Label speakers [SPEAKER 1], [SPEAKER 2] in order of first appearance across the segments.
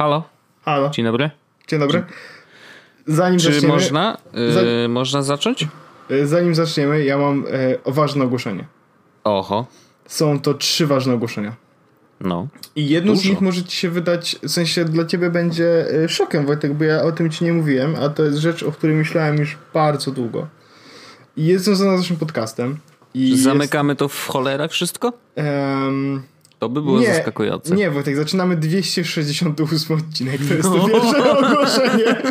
[SPEAKER 1] Halo. Halo.
[SPEAKER 2] Dzień dobry.
[SPEAKER 1] Dzień dobry. Zanim
[SPEAKER 2] Czy
[SPEAKER 1] zaczniemy,
[SPEAKER 2] można, yy,
[SPEAKER 1] Za-
[SPEAKER 2] można zacząć?
[SPEAKER 1] e, zanim zaczniemy, ja mam e, ważne ogłoszenie.
[SPEAKER 2] Oho.
[SPEAKER 1] Są to trzy ważne ogłoszenia.
[SPEAKER 2] No.
[SPEAKER 1] I jedno z
[SPEAKER 2] Dużo.
[SPEAKER 1] nich może ci się wydać, w sensie dla ciebie będzie e, szokiem, Wojtek, bo ja o tym ci nie mówiłem, a to jest rzecz, o której myślałem już bardzo długo. I jest związana z naszym podcastem. I
[SPEAKER 2] Zamykamy to w cholerę wszystko?
[SPEAKER 1] Jest, em,
[SPEAKER 2] To by było
[SPEAKER 1] nie,
[SPEAKER 2] zaskakujące.
[SPEAKER 1] Nie, Wojtek, zaczynamy 268 odcinek, to jest to
[SPEAKER 2] No.
[SPEAKER 1] pierwsze ogłoszenie.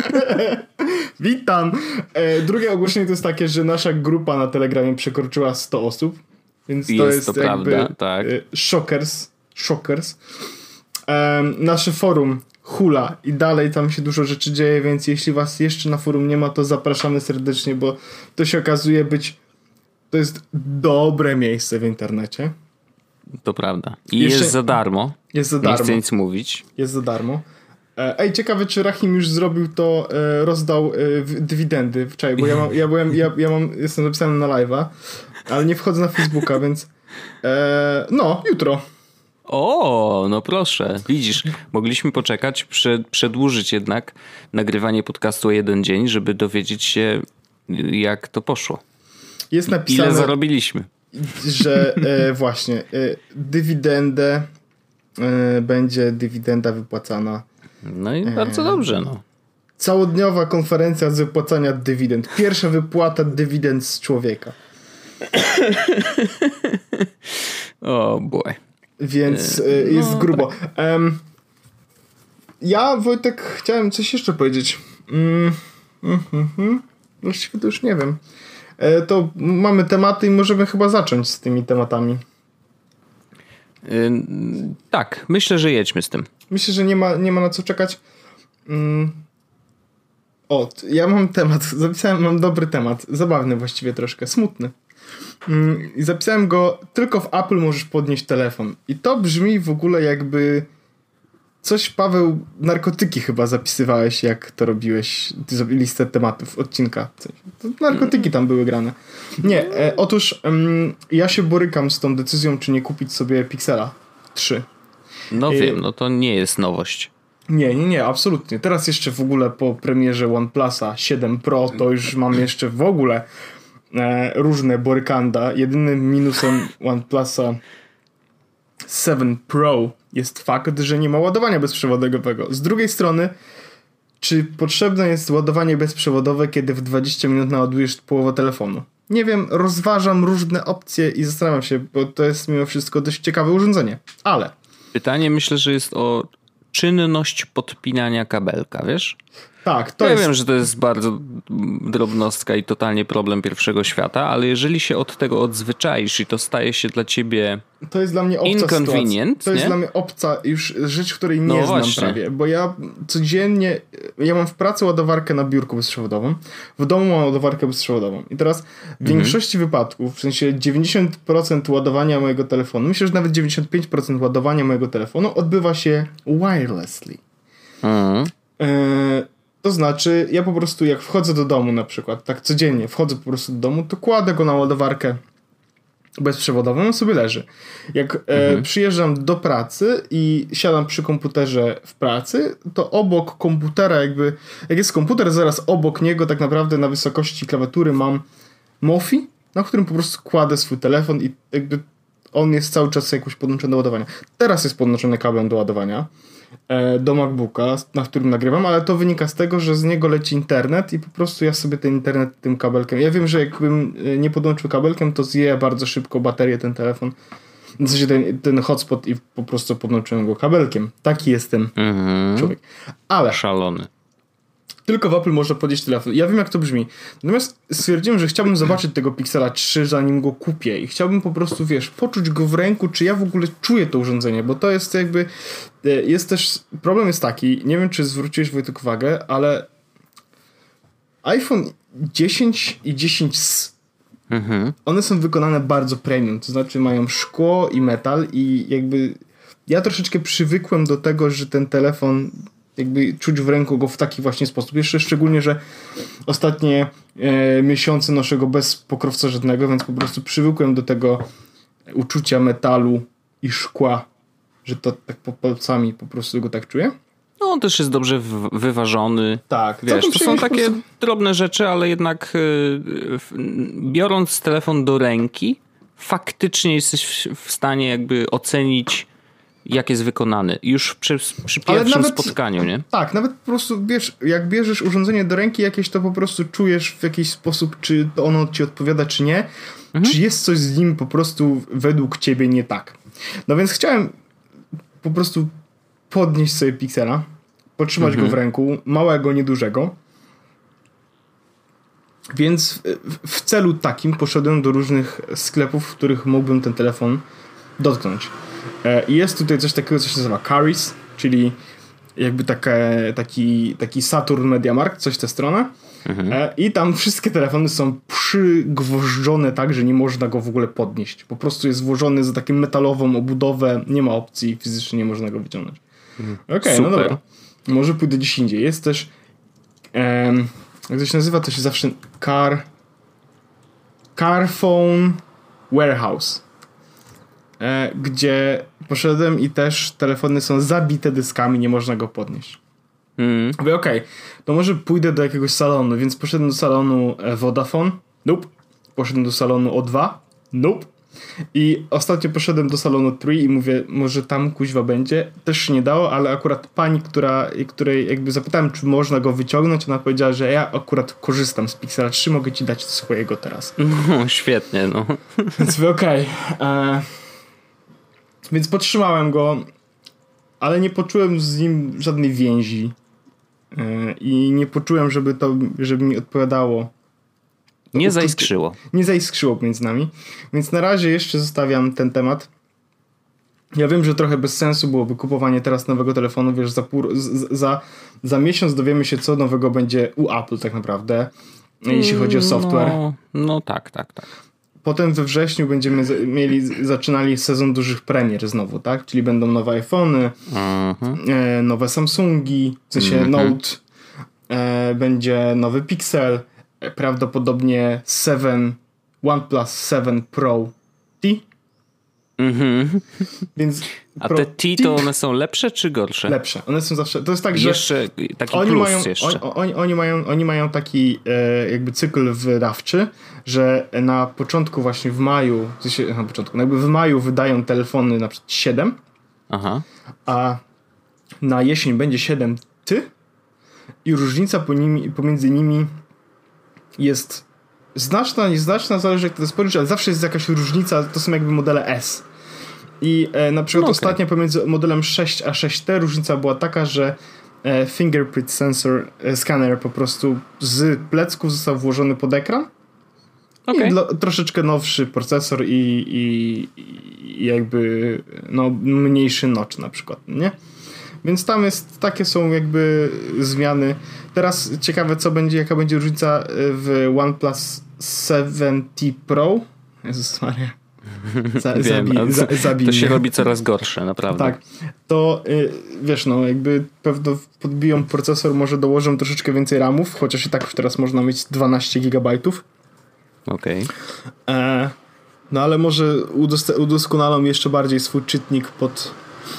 [SPEAKER 1] Witam. E, drugie ogłoszenie to jest takie, że nasza grupa na Telegramie przekroczyła 100 osób, więc to
[SPEAKER 2] Jest
[SPEAKER 1] jest,
[SPEAKER 2] to
[SPEAKER 1] jakby
[SPEAKER 2] prawda, tak.
[SPEAKER 1] e, shockers. shockers. Em, nasze forum hula i dalej tam się dużo rzeczy dzieje, więc jeśli was jeszcze na forum nie ma, to zapraszamy serdecznie, bo to się okazuje być to jest dobre miejsce w internecie.
[SPEAKER 2] To prawda. I
[SPEAKER 1] Jeszcze-
[SPEAKER 2] jest za darmo.
[SPEAKER 1] Jest za
[SPEAKER 2] Nie
[SPEAKER 1] darmo.
[SPEAKER 2] chcę nic mówić.
[SPEAKER 1] Jest za darmo. E, Ej, ciekawe, czy Rahim już zrobił to, e, rozdał e, dywidendy wczoraj, bo ja, mam, ja byłem, ja, ja mam, jestem zapisany na live'a, ale nie wchodzę na Facebooka, więc e, no, jutro.
[SPEAKER 2] O, no proszę. Widzisz, mogliśmy poczekać, prze, przedłużyć jednak nagrywanie podcastu o jeden dzień, żeby dowiedzieć się, jak to poszło.
[SPEAKER 1] Jest
[SPEAKER 2] Ile
[SPEAKER 1] napisane,
[SPEAKER 2] zarobiliśmy.
[SPEAKER 1] Że e, właśnie e, dywidendę e, będzie dywidenda wypłacana.
[SPEAKER 2] No i bardzo dobrze, no.
[SPEAKER 1] Całodniowa konferencja z wypłacania dywidend. Pierwsza wypłata dywidend z człowieka.
[SPEAKER 2] O, boy.
[SPEAKER 1] Więc e, jest grubo. Em, ja, Wojtek, chciałem coś jeszcze powiedzieć. Mm, mm, mm, mm. Właściwie to już nie wiem. E, to mamy tematy i możemy chyba zacząć z tymi tematami.
[SPEAKER 2] Y, tak, myślę, że jedźmy z tym.
[SPEAKER 1] Myślę, że nie ma, nie ma na co czekać. Mm. O, ja mam temat. Zapisałem, mam dobry temat. Zabawny właściwie troszkę, smutny. Mm, I zapisałem go, tylko w Apple możesz podnieść telefon. I to brzmi w ogóle jakby coś, Paweł, narkotyki chyba zapisywałeś, jak to robiłeś, listę tematów, odcinka. Narkotyki tam były grane. Nie, e, otóż ja się borykam z tą decyzją, czy nie kupić sobie Pixela 3.
[SPEAKER 2] No
[SPEAKER 1] Y-
[SPEAKER 2] wiem, no to nie jest nowość.
[SPEAKER 1] Nie, nie, nie, absolutnie. Teraz jeszcze w ogóle po premierze OnePlusa 7 Pro to już mam jeszcze w ogóle e, różne borykanda. Jedynym minusem OnePlusa 7 Pro jest fakt, że nie ma ładowania bezprzewodowego. Z drugiej strony, czy potrzebne jest ładowanie bezprzewodowe, kiedy w 20 minut naładujesz połowę telefonu? Nie wiem, rozważam różne opcje i zastanawiam się, bo to jest mimo wszystko dość ciekawe urządzenie. Ale
[SPEAKER 2] Pytanie myślę, że jest o czynność podpinania kabelka, wiesz?
[SPEAKER 1] Tak, to
[SPEAKER 2] ja
[SPEAKER 1] jest
[SPEAKER 2] wiem, że to jest bardzo drobnostka i totalnie problem pierwszego świata, ale jeżeli się od tego odzwyczaisz i to staje się dla ciebie
[SPEAKER 1] To jest dla mnie obca
[SPEAKER 2] Inconvenient.
[SPEAKER 1] To jest
[SPEAKER 2] nie?
[SPEAKER 1] dla mnie obca już rzecz, której nie
[SPEAKER 2] No
[SPEAKER 1] znam
[SPEAKER 2] właśnie.
[SPEAKER 1] prawie, bo ja codziennie, ja mam w pracy ładowarkę na biurku bezprzewodową, w domu mam ładowarkę bezprzewodową i teraz w
[SPEAKER 2] Mhm.
[SPEAKER 1] większości wypadków, w sensie 90% ładowania mojego telefonu, myślę, że nawet 95% ładowania mojego telefonu odbywa się wirelessly.
[SPEAKER 2] Mhm.
[SPEAKER 1] E, to znaczy, ja po prostu jak wchodzę do domu na przykład, tak codziennie wchodzę po prostu do domu, to kładę go na ładowarkę bezprzewodową, on sobie leży. Jak e, przyjeżdżam do pracy i siadam przy komputerze w pracy, to obok komputera jakby, jak jest komputer, zaraz obok niego tak naprawdę na wysokości klawiatury mam Mofi, na którym po prostu kładę swój telefon i jakby on jest cały czas jakoś podłączony do ładowania. Teraz jest podłączony kablem do ładowania e, do MacBooka, na którym nagrywam, ale to wynika z tego, że z niego leci internet i po prostu ja sobie ten internet tym kabelkiem. Ja wiem, że jakbym e, nie podłączył kabelkiem, to zje bardzo szybko baterię ten telefon. W sensie ten, ten hotspot i po prostu podłączyłem go kabelkiem. Taki jestem
[SPEAKER 2] Mhm.
[SPEAKER 1] człowiek. Ale
[SPEAKER 2] Szalony.
[SPEAKER 1] Tylko w Apple można podnieść telefon. Ja wiem, jak to brzmi. Natomiast stwierdziłem, że chciałbym zobaczyć tego Pixela 3, zanim go kupię. I chciałbym po prostu, wiesz, poczuć go w ręku, czy ja w ogóle czuję to urządzenie, bo to jest jakby. e, Jest też. Problem jest taki, nie wiem, czy zwróciłeś Wojtek uwagę, ale iPhone 10 i 10
[SPEAKER 2] Mhm.
[SPEAKER 1] one są wykonane bardzo premium, to znaczy mają szkło i metal i jakby ja troszeczkę przywykłem do tego, że ten telefon jakby czuć w ręku go w taki właśnie sposób. Jeszcze szczególnie, że ostatnie e, miesiące noszę go bez pokrowca żadnego, więc po prostu przywykłem do tego uczucia metalu i szkła, że to tak po palcami po prostu go tak czuję.
[SPEAKER 2] No, on też jest dobrze wyważony.
[SPEAKER 1] Tak,
[SPEAKER 2] wiesz, to są takie prostu... drobne rzeczy, ale jednak yy, biorąc telefon do ręki, faktycznie jesteś w stanie jakby ocenić jak jest wykonany. Już przy, przy pierwszym nawet, spotkaniu, nie?
[SPEAKER 1] Tak, nawet po prostu wiesz, jak bierzesz urządzenie do ręki jakieś, to po prostu czujesz w jakiś sposób, czy ono ci odpowiada, czy nie. Mhm. Czy jest coś z nim po prostu według ciebie nie tak. No więc chciałem po prostu podnieść sobie Pixela, potrzymać mhm. go w ręku, małego, niedużego. Więc w celu takim poszedłem do różnych sklepów, w których mógłbym ten telefon dotknąć. E, I jest tutaj coś takiego, co się nazywa Caris, czyli jakby takie, taki, taki Saturn Mediamarkt, coś w tę stronę. Mhm. E, I tam wszystkie telefony są przygwożdżone tak, że nie można go w ogóle podnieść. Po prostu jest włożony za taką metalową obudowę, nie ma opcji, fizycznie nie można go wyciągnąć. Mhm. Okej, okay, no dobra. Może pójdę gdzieś indziej. Jest też em, jak to się nazywa, to się zawsze Car Carphone Warehouse. E, gdzie poszedłem i też telefony są zabite dyskami, nie można go podnieść. Mm. Mówię, okej, okay, to może pójdę do jakiegoś salonu, więc poszedłem do salonu e, Vodafone, nope. Poszedłem do salonu O2, nope. I ostatnio poszedłem do salonu 3 i mówię, może tam kuźwa będzie. Też się nie dało, ale akurat pani, która, której jakby zapytałem, czy można go wyciągnąć, ona powiedziała, że ja akurat korzystam z Pixela 3, mogę ci dać swojego teraz.
[SPEAKER 2] No, świetnie, no.
[SPEAKER 1] Więc okej. Okay. E, więc podtrzymałem go, ale nie poczułem z nim żadnej więzi. E, I nie poczułem, żeby to, żeby mi odpowiadało.
[SPEAKER 2] Nie zaiskrzyło.
[SPEAKER 1] Nie zaiskrzyło między nami. Więc na razie jeszcze zostawiam ten temat. Ja wiem, że trochę bez sensu byłoby kupowanie teraz nowego telefonu, wiesz, za, pół, za, za miesiąc dowiemy się, co nowego będzie u Apple tak naprawdę, jeśli chodzi o software.
[SPEAKER 2] No, no tak, tak, tak.
[SPEAKER 1] Potem we wrześniu będziemy mieli, zaczynali sezon dużych premier znowu, tak? Czyli będą nowe iPhony, mhm. e, nowe Samsungi, w sensie mhm. Note, e, będzie nowy Pixel, e, prawdopodobnie 7, OnePlus 7 Pro T.
[SPEAKER 2] Mhm. Więc a te T to one są lepsze czy gorsze?
[SPEAKER 1] Lepsze. One są zawsze. To jest tak, że.
[SPEAKER 2] Jeszcze taki oni plus
[SPEAKER 1] mają,
[SPEAKER 2] jeszcze.
[SPEAKER 1] On, oni, oni, mają, oni mają taki e, jakby cykl wydawczy, że na początku, właśnie w maju, na początku, no jakby w maju wydają telefony na przykład 7, Aha. a na jesień będzie 7 ty i różnica nimi, pomiędzy nimi jest znaczna, nieznaczna, zależy jak to spojrzysz, ale zawsze jest jakaś różnica, to są jakby modele S. I e, na przykład no okay. ostatnio pomiędzy modelem 6 a 6T różnica była taka, że e, fingerprint sensor, e, scanner po prostu z plecków został włożony pod ekran. Okay. I dla, troszeczkę nowszy procesor i, i, i, jakby no, mniejszy notch na przykład, nie? Więc tam jest, takie są jakby zmiany. Teraz ciekawe co będzie, jaka będzie różnica w OnePlus 7T Pro. Jezus Maria.
[SPEAKER 2] Za, Wiem, za, to się robi coraz gorsze, naprawdę.
[SPEAKER 1] Tak. To y, wiesz, no jakby pewno podbiją procesor, może dołożą troszeczkę więcej ramów, chociaż i tak już teraz można mieć 12 gigabajtów.
[SPEAKER 2] Okej.
[SPEAKER 1] Okay. E, no ale może udoskonalą jeszcze bardziej swój czytnik pod...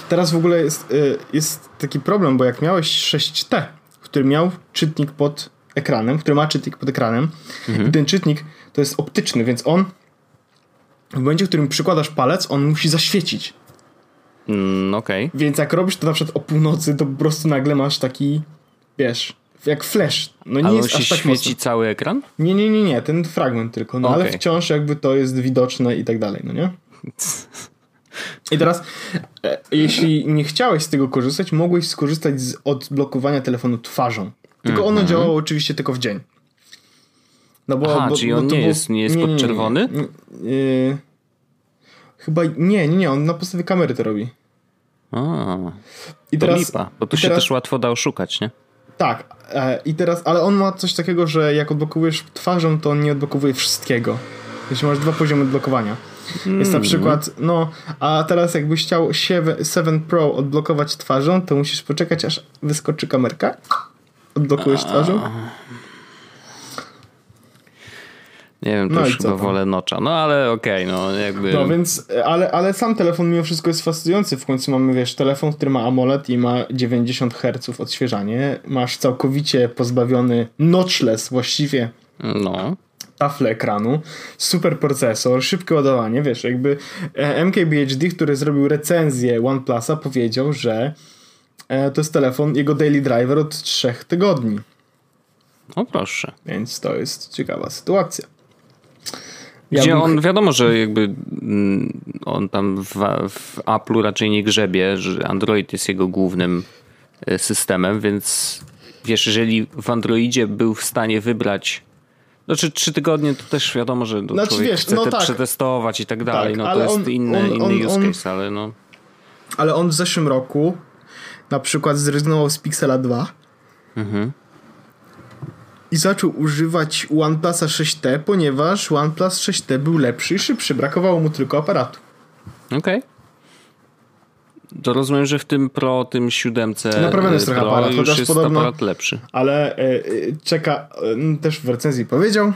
[SPEAKER 1] Teraz w ogóle jest, y, jest taki problem, bo jak miałeś 6T, który miał czytnik pod ekranem, który ma czytnik pod ekranem mhm. i ten czytnik to jest optyczny, więc on w momencie, w którym przykładasz palec, on musi zaświecić.
[SPEAKER 2] Mm, Okej. Okay.
[SPEAKER 1] Więc jak robisz to na przykład o północy, to po prostu nagle masz taki, wiesz, jak flash. No nie
[SPEAKER 2] ale
[SPEAKER 1] jest
[SPEAKER 2] aż tak świeci mocno. cały ekran?
[SPEAKER 1] Nie, nie, nie, nie, ten fragment tylko. No okay. ale wciąż jakby to jest widoczne i tak dalej, no nie? I teraz, e, jeśli nie chciałeś z tego korzystać, mogłeś skorzystać z odblokowania telefonu twarzą. Tylko ono mm -hmm. działało oczywiście tylko w dzień.
[SPEAKER 2] No bo, Aha, bo, czyli on bo nie, jest, nie jest nie, podczerwony? Nie,
[SPEAKER 1] yy, chyba nie, nie, nie, on na podstawie kamery to robi.
[SPEAKER 2] A, I to teraz, lipa, bo tu się teraz, też łatwo da oszukać, nie?
[SPEAKER 1] Tak, e, i teraz, ale on ma coś takiego, że jak odblokujesz twarzą, to on nie odblokuje wszystkiego. Jeśli masz dwa poziomy odblokowania. Hmm. Jest na przykład, no, a teraz jakbyś chciał 7 Pro odblokować twarzą, to musisz poczekać, aż wyskoczy kamerka. Odblokujesz twarzą
[SPEAKER 2] Nie wiem, to
[SPEAKER 1] No
[SPEAKER 2] już chyba
[SPEAKER 1] tam?
[SPEAKER 2] wolę nocza. No ale okej, no jakby...
[SPEAKER 1] No więc, ale, ale sam telefon mimo wszystko jest fascynujący. W końcu mamy, wiesz, telefon, który ma AMOLED i ma 90 Hz odświeżanie. Masz całkowicie pozbawiony notchless właściwie
[SPEAKER 2] No.
[SPEAKER 1] tafle ekranu, super procesor, szybkie ładowanie, wiesz, jakby e, MKBHD, który zrobił recenzję OnePlusa powiedział, że e, to jest telefon, jego daily driver od 3 tygodni,
[SPEAKER 2] O proszę.
[SPEAKER 1] więc to jest ciekawa sytuacja. Ja
[SPEAKER 2] Gdzie
[SPEAKER 1] bym-
[SPEAKER 2] on, wiadomo, że jakby mm, on tam w, w Apple'u raczej nie grzebie, że Android jest jego głównym e, systemem, więc wiesz, jeżeli w Androidzie był w stanie wybrać znaczy trzy tygodnie to też wiadomo, że no,
[SPEAKER 1] Znaczy, wiesz,
[SPEAKER 2] chce
[SPEAKER 1] no
[SPEAKER 2] te
[SPEAKER 1] tak.
[SPEAKER 2] przetestować i tak dalej,
[SPEAKER 1] Tak,
[SPEAKER 2] no to jest
[SPEAKER 1] on-
[SPEAKER 2] inny,
[SPEAKER 1] on-
[SPEAKER 2] inny
[SPEAKER 1] on-
[SPEAKER 2] use case, ale no
[SPEAKER 1] Ale on w zeszłym roku na przykład zrezygnował z Pixela 2
[SPEAKER 2] Mhm.
[SPEAKER 1] I zaczął używać OnePlusa 6T, ponieważ OnePlus 6T był lepszy i szybszy, brakowało mu tylko aparatu.
[SPEAKER 2] okej. To rozumiem, że w tym Pro, tym siódemce
[SPEAKER 1] Naprawiony jest trochę aparat, chociaż
[SPEAKER 2] jest
[SPEAKER 1] podobno-
[SPEAKER 2] aparat lepszy.
[SPEAKER 1] ale e, czeka, e, też w recenzji powiedział,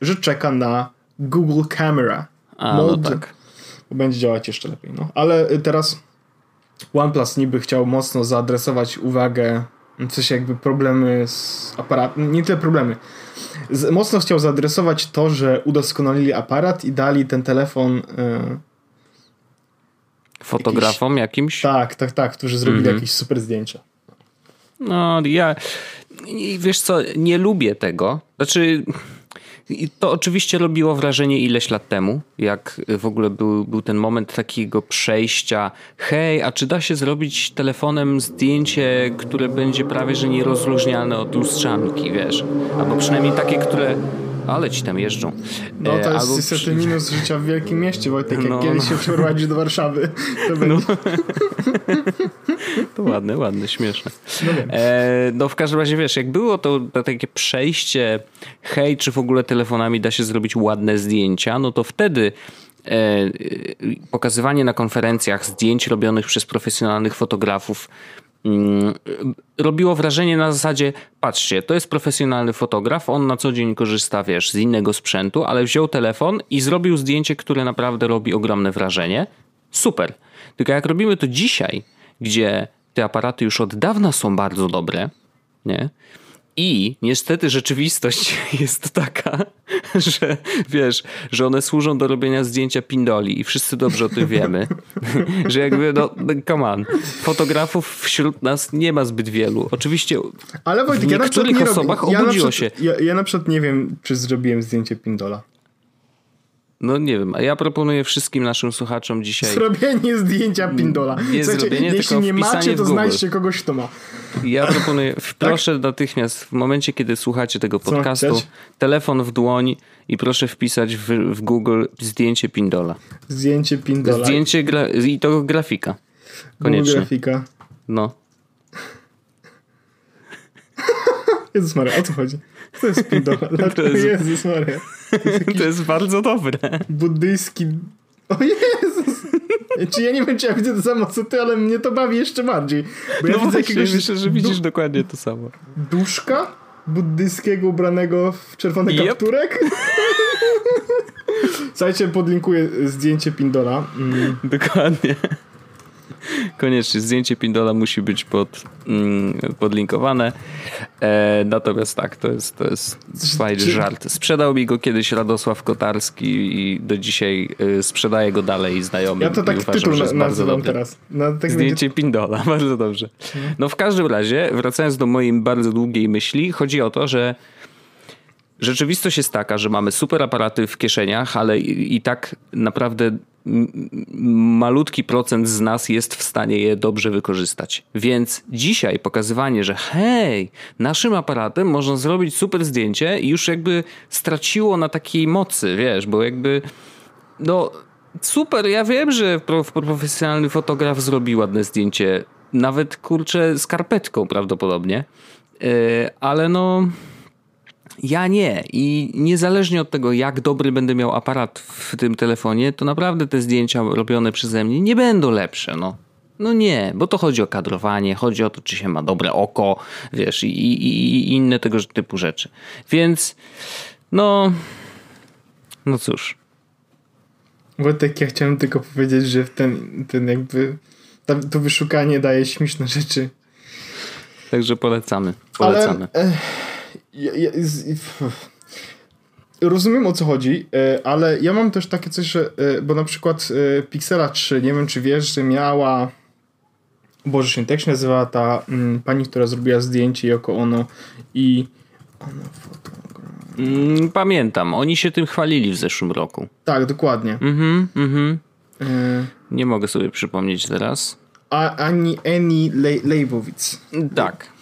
[SPEAKER 1] że czeka na Google Camera.
[SPEAKER 2] A, no
[SPEAKER 1] Mode,
[SPEAKER 2] tak.
[SPEAKER 1] bo będzie działać jeszcze lepiej. No. Ale teraz OnePlus niby chciał mocno zaadresować uwagę, w sensie jakby problemy z aparatem, nie tyle problemy, z, mocno chciał zaadresować to, że udoskonalili aparat i dali ten telefon e,
[SPEAKER 2] Fotografom jakimś?
[SPEAKER 1] tak, tak, tak, którzy zrobili
[SPEAKER 2] Mhm.
[SPEAKER 1] jakieś super zdjęcia.
[SPEAKER 2] No, ja. i Wiesz co, nie lubię tego. Znaczy. I To oczywiście robiło wrażenie ileś lat temu, jak w ogóle był, był ten moment takiego przejścia. Hej, a czy da się zrobić telefonem zdjęcie, które będzie prawie że nierozróżnialne od lustrzanki, wiesz? Albo przynajmniej takie, które. Ale ci tam jeżdżą.
[SPEAKER 1] No to
[SPEAKER 2] E,
[SPEAKER 1] jest
[SPEAKER 2] albo
[SPEAKER 1] niestety minus życia w wielkim mieście, Wojtek. Jak
[SPEAKER 2] No,
[SPEAKER 1] kiedyś
[SPEAKER 2] no.
[SPEAKER 1] się przeprowadzisz do Warszawy, to będzie...
[SPEAKER 2] To ładne, ładne, śmieszne.
[SPEAKER 1] No.
[SPEAKER 2] E, no w każdym razie wiesz, jak było to, to takie przejście, hej, czy w ogóle telefonami da się zrobić ładne zdjęcia, no to wtedy e, e, pokazywanie na konferencjach zdjęć robionych przez profesjonalnych fotografów robiło wrażenie na zasadzie, patrzcie, to jest profesjonalny fotograf, on na co dzień korzysta, wiesz, z innego sprzętu, ale wziął telefon i zrobił zdjęcie, które naprawdę robi ogromne wrażenie. Super. Tylko jak robimy to dzisiaj, gdzie te aparaty już od dawna są bardzo dobre, nie? I niestety rzeczywistość jest taka, że wiesz, że one służą do robienia zdjęcia pindoli i wszyscy dobrze o tym wiemy, że jakby no, come on, fotografów wśród nas nie ma zbyt wielu. Oczywiście
[SPEAKER 1] Ale Wojtek,
[SPEAKER 2] w
[SPEAKER 1] ja
[SPEAKER 2] niektórych
[SPEAKER 1] nie
[SPEAKER 2] osobach
[SPEAKER 1] robię. Ja
[SPEAKER 2] obudziło
[SPEAKER 1] przykład, Ja, ja na przykład nie wiem, czy zrobiłem zdjęcie Pindola.
[SPEAKER 2] No nie wiem, a ja proponuję wszystkim naszym słuchaczom dzisiaj.
[SPEAKER 1] Zrobienie zdjęcia Pindola.
[SPEAKER 2] Nie
[SPEAKER 1] Słuchajcie,
[SPEAKER 2] zrobienie,
[SPEAKER 1] jeśli nie macie, to znajdźcie kogoś, kto ma.
[SPEAKER 2] Ja proponuję, proszę natychmiast, w momencie, kiedy słuchacie tego
[SPEAKER 1] Tak.
[SPEAKER 2] Podcastu, telefon w dłoń i proszę wpisać w, w Google zdjęcie Pindola.
[SPEAKER 1] Zdjęcie Pindola.
[SPEAKER 2] Zdjęcie gra, i to grafika.
[SPEAKER 1] Google
[SPEAKER 2] Koniecznie.
[SPEAKER 1] grafika.
[SPEAKER 2] No.
[SPEAKER 1] Jezus Maria, o co chodzi? Co jest Pindola?
[SPEAKER 2] To jest-
[SPEAKER 1] Jezus Maria.
[SPEAKER 2] To jest bardzo dobre.
[SPEAKER 1] Buddyjski... O Jezus! Czy ja nie wiem, czy ja widzę to samo co ty, ale mnie to bawi jeszcze bardziej. Bo ja
[SPEAKER 2] No
[SPEAKER 1] widzę
[SPEAKER 2] właśnie,
[SPEAKER 1] jakiegoś
[SPEAKER 2] myślę, że widzisz dokładnie to samo.
[SPEAKER 1] duszka buddyjskiego ubranego w czerwony
[SPEAKER 2] Yep.
[SPEAKER 1] kapturek. Słuchajcie, podlinkuję zdjęcie Pindola. Mm.
[SPEAKER 2] Dokładnie. Koniecznie, zdjęcie Pindola musi być pod, mm, podlinkowane. E, natomiast tak, to jest, to jest fajny żart. Sprzedał mi go kiedyś Radosław Kotarski i do dzisiaj y, sprzedaje go dalej znajomym.
[SPEAKER 1] Ja to tak
[SPEAKER 2] uważam,
[SPEAKER 1] tytuł na,
[SPEAKER 2] bardzo dobry.
[SPEAKER 1] teraz. No, tak będzie...
[SPEAKER 2] Zdjęcie Pindola, bardzo dobrze. No w każdym razie, wracając do mojej bardzo długiej myśli, chodzi o to, że rzeczywistość jest taka, że mamy super aparaty w kieszeniach, ale i, i tak naprawdę malutki procent z nas jest w stanie je dobrze wykorzystać. Więc dzisiaj pokazywanie, że hej, naszym aparatem można zrobić super zdjęcie i już jakby straciło na takiej mocy, wiesz, bo jakby no super, ja wiem, że pro, profesjonalny fotograf zrobi ładne zdjęcie, nawet kurczę skarpetką prawdopodobnie, Yy, ale no ja nie i niezależnie od tego jak dobry będę miał aparat w tym telefonie, to naprawdę te zdjęcia robione przeze mnie nie będą lepsze, no. No nie, bo to chodzi o kadrowanie, chodzi o to, czy się ma dobre oko, wiesz, i, i, i inne tego typu rzeczy. Więc, no, No cóż.
[SPEAKER 1] Wojtek, ja chciałem tylko powiedzieć, że ten, ten jakby tam, to wyszukanie daje śmieszne rzeczy.
[SPEAKER 2] Także polecamy. Polecamy.
[SPEAKER 1] Ale, e, ja, ja, z, rozumiem o co chodzi, e, ale ja mam też takie coś, że, e, bo na przykład e, Pixela 3, nie wiem czy wiesz, że miała Boże się tak się nazywała ta mm, pani, która zrobiła zdjęcie jako ono i ono
[SPEAKER 2] mm, Pamiętam, oni się tym chwalili w zeszłym roku.
[SPEAKER 1] Tak, dokładnie.
[SPEAKER 2] Mhm, mhm. Nie mogę sobie przypomnieć teraz.
[SPEAKER 1] A, ani Eni Le Leibowitz.
[SPEAKER 2] Tak.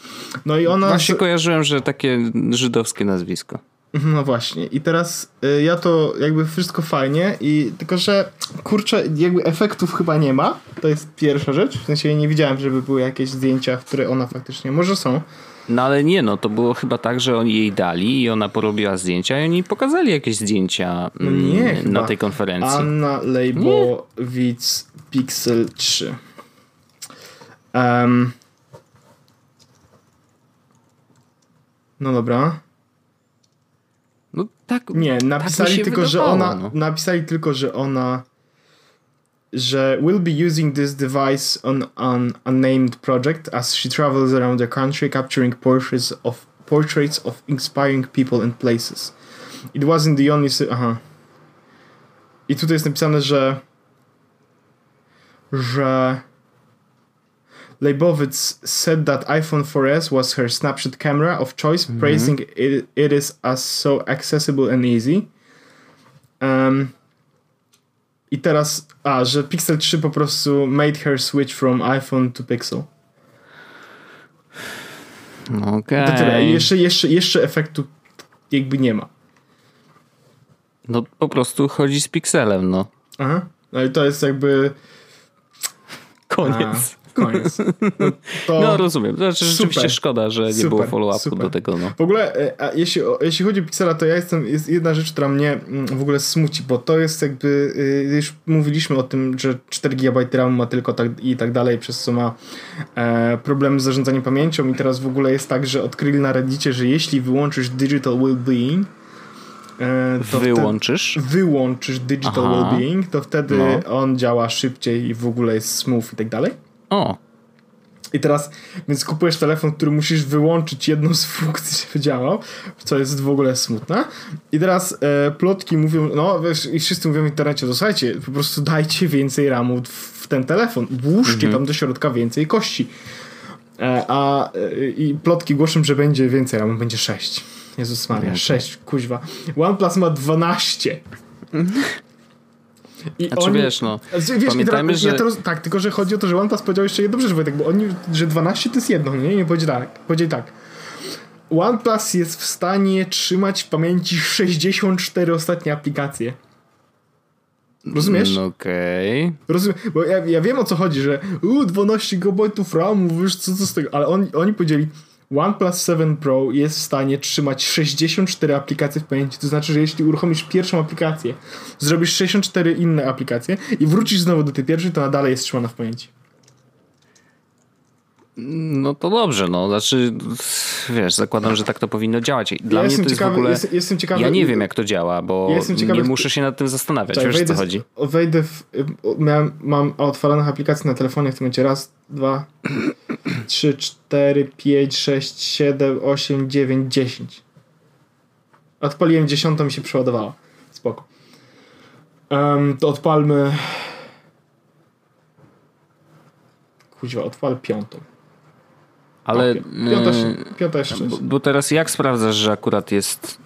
[SPEAKER 1] No i ona...
[SPEAKER 2] Właśnie kojarzyłem, że takie żydowskie nazwisko.
[SPEAKER 1] No właśnie. I teraz y, ja to jakby wszystko fajnie i tylko, że kurczę, jakby efektów chyba nie ma. To jest pierwsza rzecz. W sensie nie widziałem, żeby były jakieś zdjęcia, które ona faktycznie może są.
[SPEAKER 2] No ale nie, no to było chyba tak, że oni jej dali i ona porobiła zdjęcia i oni pokazali jakieś zdjęcia no nie, mm, na tej konferencji.
[SPEAKER 1] Anna Leibowitz Pixel 3. Um, no dobra.
[SPEAKER 2] No tak.
[SPEAKER 1] Nie,
[SPEAKER 2] tak
[SPEAKER 1] napisali
[SPEAKER 2] tak
[SPEAKER 1] tylko,
[SPEAKER 2] wydawało,
[SPEAKER 1] że ona.
[SPEAKER 2] No.
[SPEAKER 1] Napisali tylko, że ona. Że will be using this device on an unnamed project as she travels around the country capturing portraits of portraits of inspiring people and places. It wasn't the only. Aha. I tutaj jest napisane, że. Że Leibovitz said that iPhone 4S was her snapshot camera of choice, mm -hmm. praising it, it is as so accessible and easy. Um, I teraz, a, że Pixel 3 po prostu made her switch from iPhone to Pixel.
[SPEAKER 2] Okej. Okay.
[SPEAKER 1] Jeszcze, jeszcze, jeszcze efektu jakby nie ma.
[SPEAKER 2] No po prostu chodzi z Pixelem, no.
[SPEAKER 1] Aha. No i to jest jakby...
[SPEAKER 2] Koniec.
[SPEAKER 1] A. Koniec.
[SPEAKER 2] No, no rozumiem. Znaczy, rzeczywiście szkoda, że nie super, było follow-upu do tego. No.
[SPEAKER 1] W ogóle, e, a jeśli, jeśli chodzi o Pixela, to ja jestem, jest jedna rzecz, która mnie mm, w ogóle smuci, bo to jest jakby, y, już mówiliśmy o tym, że 4 GB RAM ma tylko tak i tak dalej, przez co ma e, problemy z zarządzaniem pamięcią i teraz w ogóle jest tak, że odkryli na Reddicie, że jeśli wyłączysz Digital Wellbeing,
[SPEAKER 2] e, to wyłączysz?
[SPEAKER 1] wyłączysz Digital Aha. Wellbeing, to wtedy no. on działa szybciej i w ogóle jest smooth i tak dalej.
[SPEAKER 2] O.
[SPEAKER 1] I teraz, więc kupujesz telefon, który musisz wyłączyć jedną z funkcji, żeby działał, co jest w ogóle smutne. I teraz e, plotki mówią, no wiesz, i wszyscy mówią w internecie, to słuchajcie, po prostu dajcie więcej RAMu w, w ten telefon, włóżcie mhm. tam do środka więcej kości. E, a e, i plotki głoszą, że będzie więcej RAMu, będzie 6. Jezus Maria, okay. 6, kuźwa. OnePlus ma 12.
[SPEAKER 2] I znaczy oni, wiesz, no,
[SPEAKER 1] wiesz, pamiętajmy, że... Ja teraz, tak, tylko że chodzi o to, że OnePlus powiedział jeszcze jedną rzecz, Wojtek, bo oni, że 12 to jest jedno, nie? Nie powiedzieli tak. Powiedzieli tak. OnePlus jest w stanie trzymać w pamięci 64 ostatnie aplikacje. Rozumiesz?
[SPEAKER 2] No okej. Okay.
[SPEAKER 1] Rozumiem, bo ja, ja wiem o co chodzi, że u, 12 GB RAMu, wiesz co, co z tego, ale on, oni powiedzieli OnePlus 7 Pro jest w stanie trzymać 64 aplikacje w pamięci. To znaczy, że jeśli uruchomisz pierwszą aplikację, zrobisz 64 inne aplikacje i wrócisz znowu do tej pierwszej, to nadal jest trzymana w pamięci.
[SPEAKER 2] No to dobrze, no. Znaczy, wiesz, zakładam, że tak to powinno działać. Dla ja mnie to jest ciekawy, w ogóle... Jest,
[SPEAKER 1] jestem ciekawy,
[SPEAKER 2] ja nie wiem, jak to działa, bo ja ciekawy, nie muszę się nad tym zastanawiać. Tak, wiesz, wejdę, co chodzi?
[SPEAKER 1] Wejdę w... Miałem, mam otwalonych aplikacji na telefonie w tym momencie raz, dwa, trzy, cztery, pięć, sześć, siedem, osiem, dziewięć, dziesięć. Odpaliłem dziesiątą i się przeładowała. Spoko. Um, to odpalmy... Kuźwa, odpal piątą.
[SPEAKER 2] Ale.
[SPEAKER 1] O, piąta, piąta jeszcze.
[SPEAKER 2] Bo, bo, teraz jak sprawdzasz, że akurat jest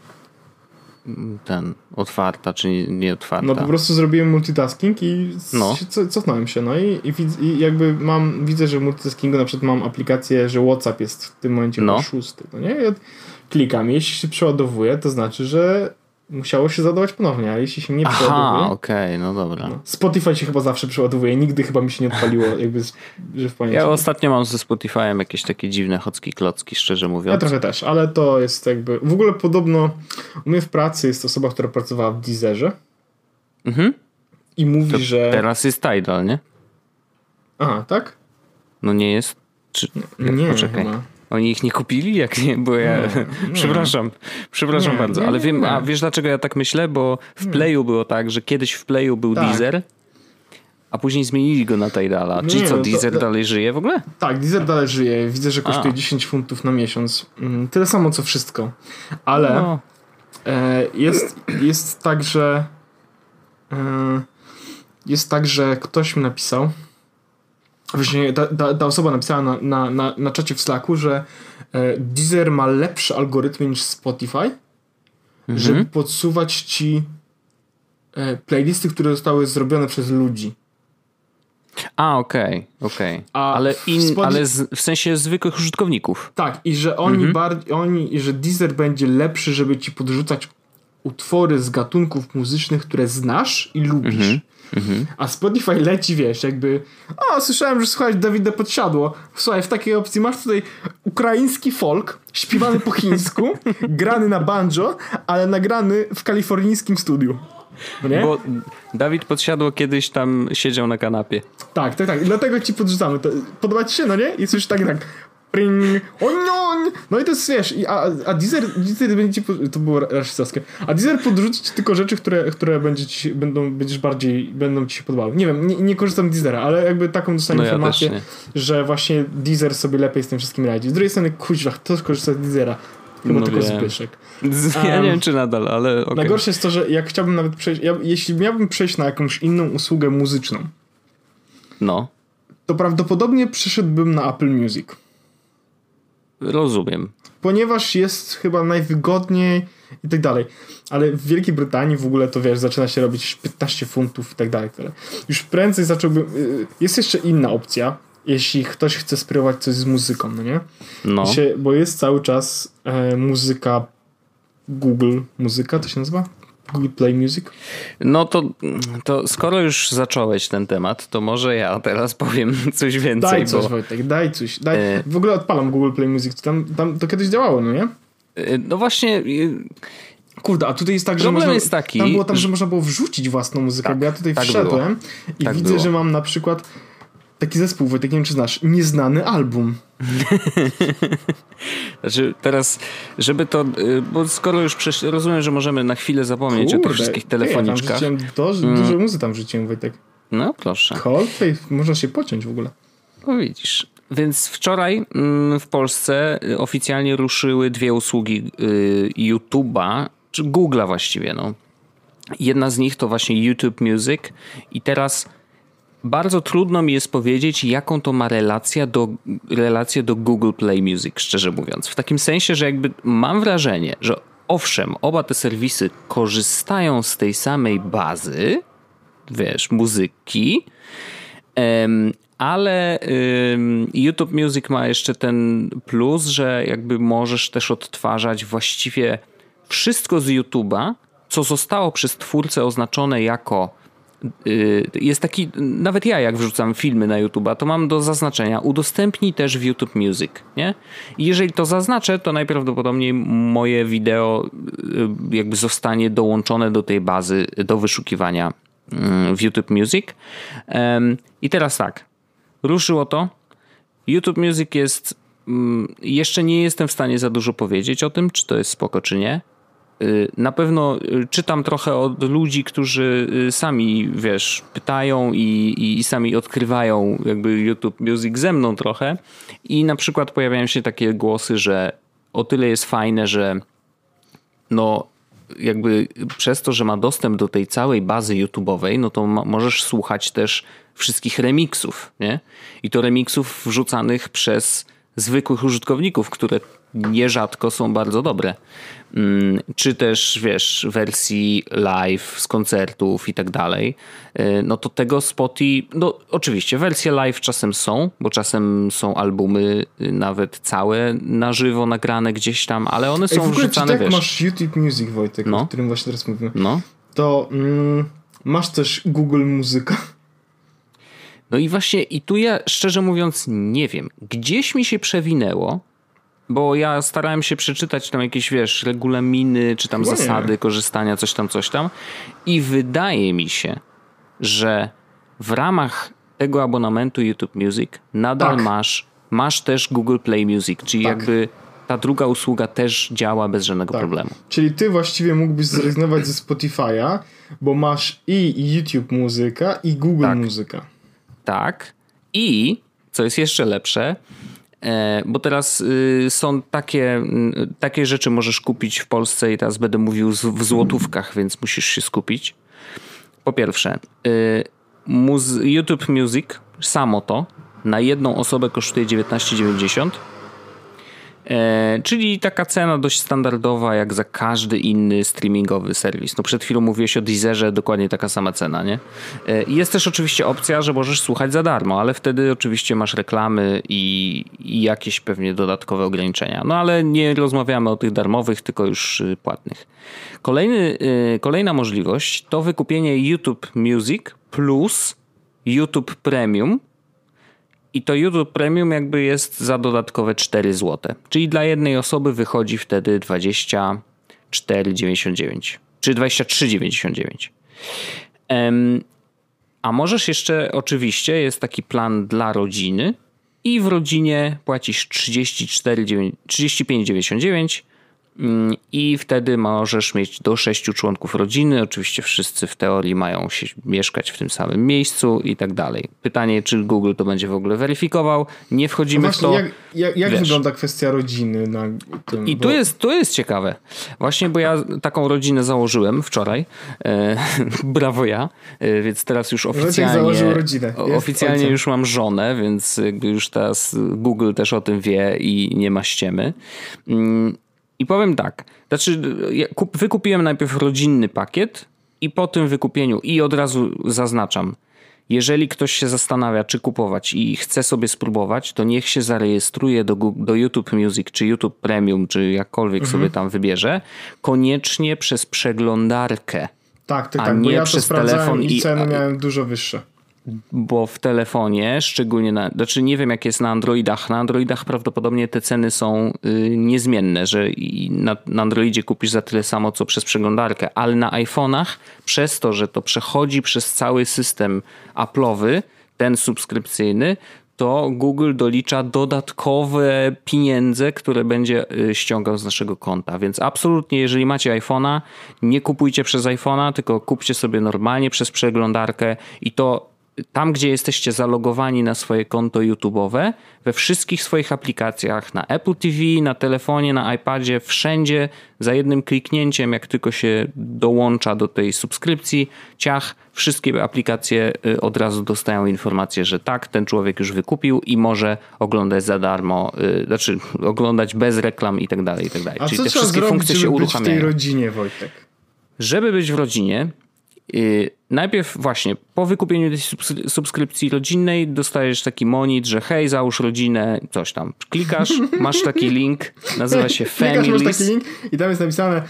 [SPEAKER 2] ten otwarta, czy nie otwarta?
[SPEAKER 1] No po prostu zrobiłem multitasking i no. cofnąłem się. No i, i, i, jakby mam, widzę, że w multitaskingu na przykład mam aplikację, że WhatsApp jest w tym momencie no. szósty. No nie? Ja klikam, jeśli się przeładowuje, to znaczy, że musiało się zadawać ponownie, a jeśli się nie
[SPEAKER 2] Aha,
[SPEAKER 1] przeładowuje...
[SPEAKER 2] okej, okay, no dobra. No.
[SPEAKER 1] Spotify się chyba zawsze przeładowuje, nigdy chyba mi się nie odpaliło, jakby, że w pamięci.
[SPEAKER 2] Ja ostatnio mam ze Spotify'em jakieś takie dziwne chocki klocki, szczerze mówiąc.
[SPEAKER 1] Ja trochę też, ale to jest jakby... W ogóle podobno u mnie w pracy jest osoba, która pracowała w Deezerze
[SPEAKER 2] mhm.
[SPEAKER 1] i mówi,
[SPEAKER 2] to
[SPEAKER 1] że...
[SPEAKER 2] Teraz jest Tidal, nie?
[SPEAKER 1] Aha, tak?
[SPEAKER 2] No nie jest? Czy...
[SPEAKER 1] Nie, Poczekaj. chyba.
[SPEAKER 2] Oni ich nie kupili? Jak nie? Bo ja. przepraszam, przepraszam nie, bardzo, nie, ale wiem, a wiesz dlaczego ja tak myślę? Bo w Playu było tak, że kiedyś w Playu był tak. Deezer, a później zmienili go na Tidala. Czyli co, no Deezer to, dalej żyje w ogóle?
[SPEAKER 1] Tak, Deezer dalej żyje. Widzę, że kosztuje a. 10 funtów na miesiąc. Mm, tyle samo co wszystko. Ale no. e, jest, jest tak, że e, jest tak, że ktoś mi napisał Właśnie ta, ta, ta, osoba napisała na, na, na, na czacie w Slacku, że e, Deezer ma lepsze algorytmy niż Spotify, mhm. żeby podsuwać ci e, playlisty, które zostały zrobione przez ludzi.
[SPEAKER 2] A, okej, okay, okej. Okay. Ale, in, ale z, w sensie zwykłych użytkowników.
[SPEAKER 1] Tak, i że oni, mhm. bardziej, oni, i że Deezer będzie lepszy, żeby ci podrzucać utwory z gatunków muzycznych, które znasz i lubisz. Mhm. Mhm. A Spotify leci, wiesz, jakby o, słyszałem, że słuchaj, Dawida podsiadło. Słuchaj, w takiej opcji masz tutaj ukraiński folk, śpiewany po chińsku, grany na banjo, ale nagrany w kalifornijskim studiu.
[SPEAKER 2] No nie? Bo Dawid podsiadło kiedyś tam siedział na kanapie.
[SPEAKER 1] Tak, tak, tak. Dlatego ci podrzucamy. To, podoba ci się, no nie? I słyszysz tak, tak. Pring, onion! No i to jest, wiesz, a, a Deezer, Deezer będzie ci, to było rasistowskie, a Deezer podrzuci ci tylko rzeczy, które, które będzie ci, będą, będziesz bardziej, będą ci się podobały. Nie wiem, nie, nie korzystam z Deezera, ale jakby taką dostałem no informację, ja że właśnie Deezer sobie lepiej z tym wszystkim radzi. Z drugiej strony, kuźwa, kto korzysta z Deezera? Chyba no tylko wiem. Zbyszek.
[SPEAKER 2] Ja um, nie wiem, czy nadal, ale okay.
[SPEAKER 1] Najgorsze jest to, że jak chciałbym nawet przejść, ja, jeśli miałbym przejść na jakąś inną usługę muzyczną,
[SPEAKER 2] no.
[SPEAKER 1] to prawdopodobnie przyszedłbym na Apple Music.
[SPEAKER 2] Rozumiem.
[SPEAKER 1] Ponieważ jest chyba najwygodniej i tak dalej. Ale w Wielkiej Brytanii w ogóle to wiesz, zaczyna się robić 15 funtów i tak dalej. Już prędzej zacząłbym. Y, jest jeszcze inna opcja, jeśli ktoś chce spróbować coś z muzyką, no nie? No. Się, bo jest cały czas e, muzyka Google Muzyka, to się nazywa? Google Play Music?
[SPEAKER 2] No to, to skoro już zacząłeś ten temat, to może ja teraz powiem coś więcej.
[SPEAKER 1] Daj coś, bo... Wojtek, daj coś. Daj. E... W ogóle odpalam Google Play Music. Tam, tam to kiedyś działało, no nie?
[SPEAKER 2] E, no właśnie...
[SPEAKER 1] Kurde, a tutaj jest tak, że można, jest taki, tam było tam, że można było wrzucić własną muzykę, tak, bo ja tutaj tak wszedłem było. i tak widzę, było. że mam na przykład taki zespół, Wojtek, nie wiem czy znasz, Nieznany Album.
[SPEAKER 2] znaczy teraz, żeby to, y, bo skoro już przesz... rozumiem, że możemy na chwilę zapomnieć Kurde, o tych wszystkich telefoniczkach.
[SPEAKER 1] Ja tam mm. dużo muzy tam wrzuciłem, Wojtek.
[SPEAKER 2] No proszę.
[SPEAKER 1] Coldplay, można się pociąć w ogóle.
[SPEAKER 2] No widzisz. Więc wczoraj mm, w Polsce y, oficjalnie ruszyły dwie usługi y, YouTube'a, czy Google'a właściwie, no. Jedna z nich to właśnie YouTube Music i teraz bardzo trudno mi jest powiedzieć, jaką to ma relację do, relację do Google Play Music, szczerze mówiąc. W takim sensie, że jakby mam wrażenie, że owszem, oba te serwisy korzystają z tej samej bazy, wiesz, muzyki, ale YouTube Music ma jeszcze ten plus, że jakby możesz też odtwarzać właściwie wszystko z YouTube'a, co zostało przez twórcę oznaczone jako jest taki, nawet ja jak wrzucam filmy na YouTube'a, to mam do zaznaczenia udostępnij też w YouTube Music, nie? I jeżeli to zaznaczę, to najprawdopodobniej moje wideo y, jakby zostanie dołączone do tej bazy do wyszukiwania mm, w YouTube Music. I teraz tak, ruszyło to. YouTube Music jest, mm, jeszcze nie jestem w stanie za dużo powiedzieć o tym, czy to jest spoko, czy nie Y, na pewno y, czytam trochę od ludzi, którzy y, sami, wiesz, pytają i, i, sami odkrywają jakby YouTube Music ze mną trochę i na przykład pojawiają się takie głosy, że o tyle jest fajne, że no jakby przez to, że ma dostęp do tej całej bazy YouTube'owej, no to możesz słuchać też wszystkich remixów, nie? I to remixów wrzucanych przez zwykłych użytkowników, które nierzadko są bardzo dobre. Mm, czy też, wiesz, wersji live z koncertów i tak dalej, y, no to tego Spoty, no oczywiście wersje live czasem są, bo czasem są albumy y, nawet całe na żywo nagrane gdzieś tam, ale one są Ej, w ogóle, wrzucane,
[SPEAKER 1] czy
[SPEAKER 2] tak wiesz...
[SPEAKER 1] masz YouTube Music, Wojtek, no. o którym właśnie teraz mówimy, no. to mm, masz też Google Muzyka.
[SPEAKER 2] No i właśnie, i tu ja szczerze mówiąc nie wiem. Gdzieś mi się przewinęło, bo ja starałem się przeczytać tam jakieś, wiesz, regulaminy, czy tam Chyba zasady nie. korzystania, coś tam, coś tam. I wydaje mi się, że w ramach tego abonamentu YouTube Music nadal tak. masz masz też Google Play Music, czyli tak. jakby ta druga usługa też działa bez żadnego tak. problemu.
[SPEAKER 1] Czyli ty właściwie mógłbyś zrezygnować ze Spotify'a, bo masz i YouTube muzyka, i Google tak. muzyka.
[SPEAKER 2] Tak. I, co jest jeszcze lepsze, bo teraz y, są takie, y, takie rzeczy możesz kupić w Polsce i teraz będę mówił w złotówkach, więc musisz się skupić. Po pierwsze, y, YouTube Music, samo to, na jedną osobę kosztuje 19,90 E, czyli taka cena dość standardowa jak za każdy inny streamingowy serwis. No przed chwilą mówiłeś o Deezerze, dokładnie taka sama cena, nie? E, jest też oczywiście opcja, że możesz słuchać za darmo, ale wtedy oczywiście masz reklamy i, i jakieś pewnie dodatkowe ograniczenia. No ale nie rozmawiamy o tych darmowych, tylko już y, płatnych. Kolejny, y, kolejna możliwość to wykupienie YouTube Music plus YouTube Premium, i to YouTube Premium jakby jest za dodatkowe 4 zł. Czyli dla jednej osoby wychodzi wtedy 24,99 czy 23,99. A możesz jeszcze, oczywiście, jest taki plan dla rodziny i w rodzinie płacisz 35,99 Mm, i wtedy możesz mieć do sześciu członków rodziny. Oczywiście wszyscy w teorii mają się mieszkać w tym samym miejscu i tak dalej. Pytanie, czy Google to będzie w ogóle weryfikował. Nie wchodzimy w to.
[SPEAKER 1] Jak, jak, jak wygląda kwestia rodziny na tym?
[SPEAKER 2] I bo... tu, jest, tu jest ciekawe. Właśnie, bo ja taką rodzinę założyłem wczoraj. E, brawo ja. E, więc teraz już oficjalnie, rodzinę. oficjalnie już mam żonę, więc już teraz Google też o tym wie i nie ma ściemy. Mm, i powiem tak, znaczy wykupiłem najpierw rodzinny pakiet i po tym wykupieniu i od razu zaznaczam, jeżeli ktoś się zastanawia, czy kupować i chce sobie spróbować, to niech się zarejestruje do, do YouTube Music, czy YouTube Premium, czy jakkolwiek mhm. sobie tam wybierze, koniecznie przez przeglądarkę.
[SPEAKER 1] Tak, tak, tak, bo ja przez telefon i ceny miałem dużo wyższe
[SPEAKER 2] bo w telefonie, szczególnie na, znaczy nie wiem jak jest na Androidach, na Androidach prawdopodobnie te ceny są y, niezmienne, że na, na Androidzie kupisz za tyle samo co przez przeglądarkę, ale na iPhone'ach przez to, że to przechodzi przez cały system Apple'owy, ten subskrypcyjny, to Google dolicza dodatkowe pieniądze, które będzie y, ściągał z naszego konta. Więc absolutnie, jeżeli macie iPhone'a, nie kupujcie przez iPhone'a, tylko kupcie sobie normalnie przez przeglądarkę i to tam, gdzie jesteście zalogowani na swoje konto YouTube'owe, we wszystkich swoich aplikacjach, na Apple TV, na telefonie, na iPadzie, wszędzie za jednym kliknięciem, jak tylko się dołącza do tej subskrypcji, ciach, wszystkie aplikacje y, od razu dostają informację, że tak, ten człowiek już wykupił i może oglądać za darmo, yy, znaczy oglądać bez reklam i tak dalej, i tak dalej.
[SPEAKER 1] A Czyli co te wszystkie zrobić, funkcje się uruchamiają. w tej rodzinie, Wojtek?
[SPEAKER 2] Żeby być w rodzinie, Y, najpierw właśnie po wykupieniu tej subskrypcji rodzinnej dostajesz taki monit, że hej, załóż rodzinę, coś tam. Klikasz, masz taki link, nazywa się Families. Klikasz, masz taki link
[SPEAKER 1] i tam jest napisane e,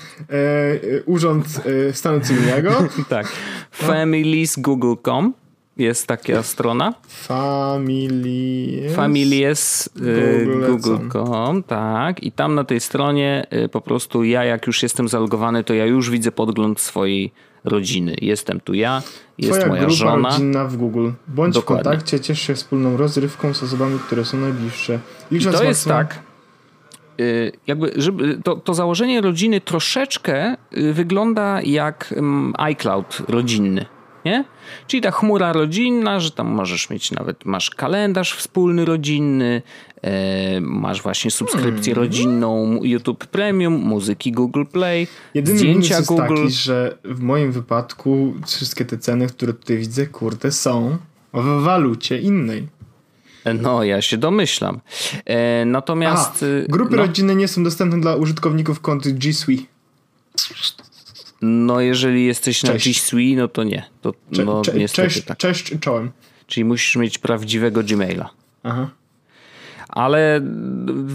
[SPEAKER 1] Urząd e, Stanu Cywilnego.
[SPEAKER 2] tak. Families.google.com jest taka strona.
[SPEAKER 1] Families.
[SPEAKER 2] Families y, Google.com, tak. I tam na tej stronie y, po prostu ja, jak już jestem zalogowany, to ja już widzę podgląd swojej rodziny. Jestem tu ja, jest Twoja moja
[SPEAKER 1] grupa
[SPEAKER 2] żona.
[SPEAKER 1] rodzinna w Google. Bądź Dokładnie. w kontakcie, ciesz się wspólną rozrywką z osobami, które są najbliższe.
[SPEAKER 2] I to jest tak, y, jakby, żeby, to, to założenie rodziny troszeczkę y, wygląda jak mm, iCloud rodzinny nie? Czyli ta chmura rodzinna, że tam możesz mieć nawet, masz kalendarz wspólny rodzinny, e, masz właśnie subskrypcję hmm. rodzinną YouTube Premium, muzyki Google Play, Jedyny zdjęcia
[SPEAKER 1] jest
[SPEAKER 2] Google.
[SPEAKER 1] taki, że w moim wypadku wszystkie te ceny, które tutaj widzę, kurde, są w walucie innej.
[SPEAKER 2] No, ja się domyślam. E, natomiast.
[SPEAKER 1] Aha, grupy no, rodzinne nie są dostępne dla użytkowników kont G Suite.
[SPEAKER 2] No, jeżeli jesteś cześć. na G Suite, no to nie. To, Cze no, cze niestety
[SPEAKER 1] cześć,
[SPEAKER 2] tak.
[SPEAKER 1] cześć czołem.
[SPEAKER 2] Czyli musisz mieć prawdziwego Gmaila. Aha. Ale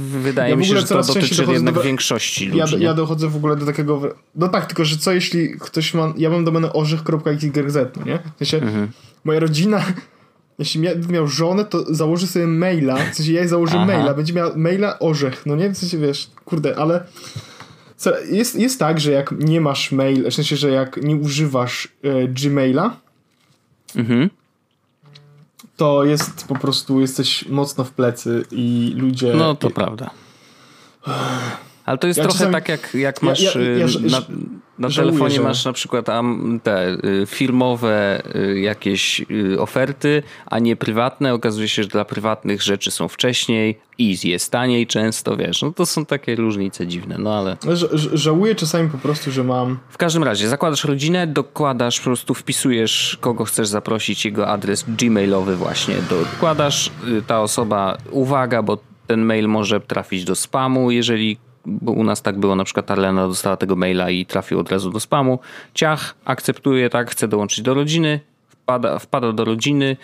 [SPEAKER 2] wydaje ja mi się, że to dotyczy jednak do... większości ludzi.
[SPEAKER 1] Ja, ja, dochodzę w ogóle do takiego. No tak, tylko że co jeśli ktoś ma. Ja mam domenę orzech.xyz, no nie? W sensie, mhm. moja rodzina. Jeśli mia, miał żonę, to założy sobie maila. W sensie ja jej założę Aha. maila, będzie miał maila orzech, no nie? W sensie wiesz, kurde, ale jest, jest tak, że jak nie masz mail, w sensie, że jak nie używasz e, Gmaila, mhm. to jest po prostu, jesteś mocno w plecy i ludzie...
[SPEAKER 2] No to prawda. Ale to jest ja trochę czasami... tak, jak, jak masz ja, ja, y, na, na żałuję, telefonie że... masz na przykład te y, firmowe y, jakieś oferty, a nie prywatne. Okazuje się, że dla prywatnych rzeczy są wcześniej i jest taniej często, wiesz. No to są takie różnice dziwne, no ale...
[SPEAKER 1] żałuję czasami po prostu, że mam...
[SPEAKER 2] W każdym razie, zakładasz rodzinę, dokładasz, po prostu wpisujesz, kogo chcesz zaprosić, jego adres gmailowy właśnie, dokładasz, ta osoba, uwaga, bo ten mail może trafić do spamu, jeżeli bo u nas tak było, na przykład Arlena dostała tego maila i trafił od razu do spamu. Ciach, akceptuje, tak, chce dołączyć do rodziny, wpada, wpada do rodziny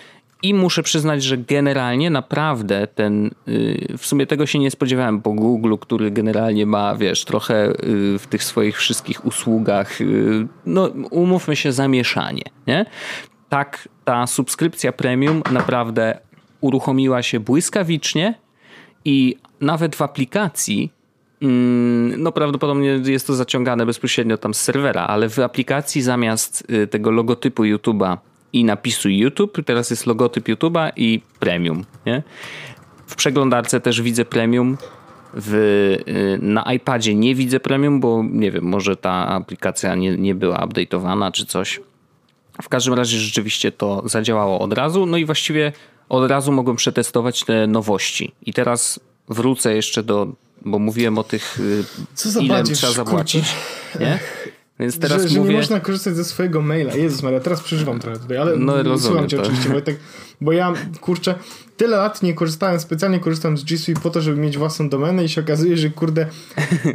[SPEAKER 2] i muszę przyznać, że generalnie naprawdę ten, y, w sumie tego się nie spodziewałem po Google, który generalnie ma, wiesz, trochę y, w tych swoich wszystkich usługach, y, no umówmy się, zamieszanie, nie? Tak, ta subskrypcja premium naprawdę uruchomiła się błyskawicznie i nawet w aplikacji no prawdopodobnie jest to zaciągane bezpośrednio tam z serwera, ale w aplikacji zamiast y, tego logotypu YouTube'a i napisu YouTube, teraz jest logotyp YouTube'a i premium. Nie? W przeglądarce też widzę premium. W, y, na iPadzie nie widzę premium, bo nie wiem, może ta aplikacja nie, nie była update'owana czy coś. W każdym razie rzeczywiście to zadziałało od razu, no i właściwie od razu mogłem przetestować te nowości. I teraz wrócę jeszcze do bo mówiłem o tych, y, Co za ile trzeba zapłacić. Nie?
[SPEAKER 1] Więc teraz że, że mówię... nie można korzystać ze swojego maila. Jezus Maria, teraz przeżywam trochę tutaj, ale no, rozumiem cię oczywiście, Wojtek, bo ja, kurczę, tyle lat nie korzystałem, specjalnie korzystam z G Suite po to, żeby mieć własną domenę i się okazuje, że kurde,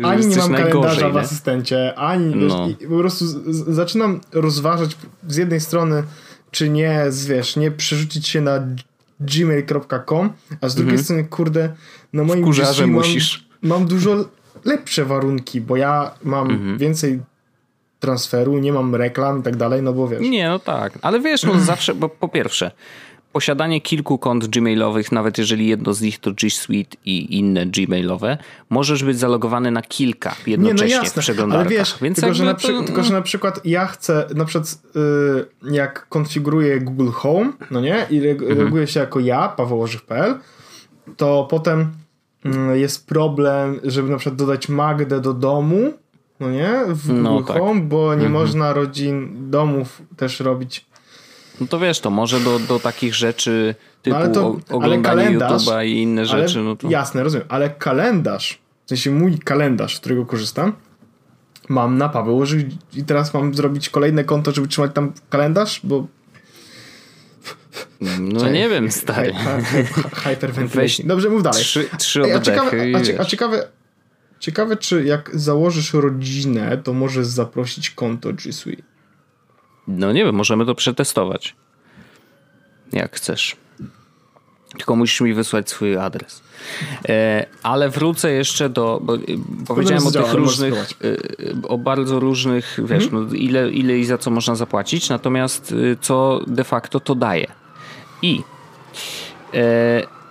[SPEAKER 1] ani nie mam kalendarza w asystencie, ani, no. wiesz, po prostu zaczynam rozważać z jednej strony, czy nie, wiesz, nie przerzucić się na gmail.com, a z drugiej mhm. strony, kurde, na moim
[SPEAKER 2] G musisz
[SPEAKER 1] mam dużo lepsze warunki, bo ja mam mhm. więcej transferu, nie mam reklam i tak dalej, no bo wiesz.
[SPEAKER 2] Nie, no tak, ale wiesz, no zawsze, bo po pierwsze, posiadanie kilku kont gmailowych, nawet jeżeli jedno z nich to G Suite i inne gmailowe, możesz być zalogowany na kilka jednocześnie nie, no jasne, w przeglądarkach.
[SPEAKER 1] Ale wiesz, Więc tylko, że na to... tylko, że na przykład ja chcę, na przykład yy, jak konfiguruję Google Home, no nie, i mhm. loguję się jako ja, pawełożych.pl, to potem jest problem, żeby na przykład dodać Magdę do domu, no nie, w no Google no, tak. Home, bo nie mhm. można rodzin domów też robić.
[SPEAKER 2] No to wiesz, to może do, do takich rzeczy typu no to, oglądanie YouTube'a i inne rzeczy.
[SPEAKER 1] Ale,
[SPEAKER 2] no to...
[SPEAKER 1] Jasne, rozumiem, ale kalendarz, w sensie mój kalendarz, z którego korzystam, mam na Paweł i teraz mam zrobić kolejne konto, żeby trzymać tam kalendarz, bo
[SPEAKER 2] no nie wiem, stary.
[SPEAKER 1] Hyperventilation. Dobrze, mów dalej.
[SPEAKER 2] Trzy, trzy Ej, a, ciekawe,
[SPEAKER 1] a, a ciekawe, ciekawe, czy jak założysz rodzinę, to możesz zaprosić konto G Suite.
[SPEAKER 2] No nie wiem, możemy to przetestować. Jak chcesz. Tylko musisz mi wysłać swój adres. E, ale wrócę jeszcze do. Bo, powiedziałem o tych różnych. E, o bardzo różnych, wiesz, mhm. no, ile, ile i za co można zapłacić, natomiast e, co de facto to daje. I e,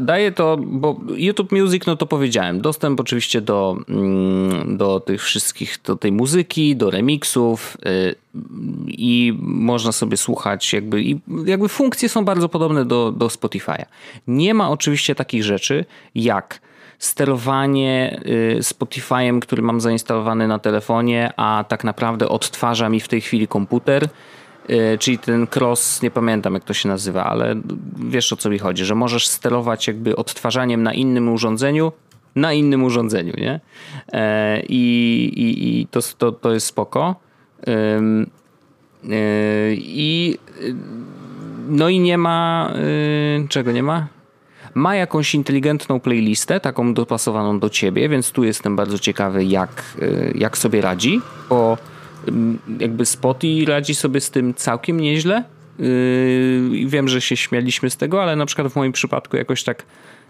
[SPEAKER 2] daje to, bo YouTube Music, no to powiedziałem, dostęp oczywiście do, mm, do tych wszystkich, do tej muzyki, do remixów yy, i można sobie słuchać jakby, i jakby funkcje są bardzo podobne do, do Spotify'a. Nie ma oczywiście takich rzeczy jak sterowanie y, Spotify'em, który mam zainstalowany na telefonie, a tak naprawdę odtwarza mi w tej chwili komputer czyli ten cross, nie pamiętam jak to się nazywa, ale wiesz o co mi chodzi, że możesz sterować jakby odtwarzaniem na innym urządzeniu, na innym urządzeniu, nie? E, I, i, i to, to, to jest spoko. E, I no i nie ma czego nie ma? Ma jakąś inteligentną playlistę, taką dopasowaną do ciebie, więc tu jestem bardzo ciekawy, jak, jak sobie radzi, bo jakby Spotify radzi sobie z tym całkiem nieźle. Yy, wiem, że się śmialiśmy z tego, ale na przykład w moim przypadku jakoś tak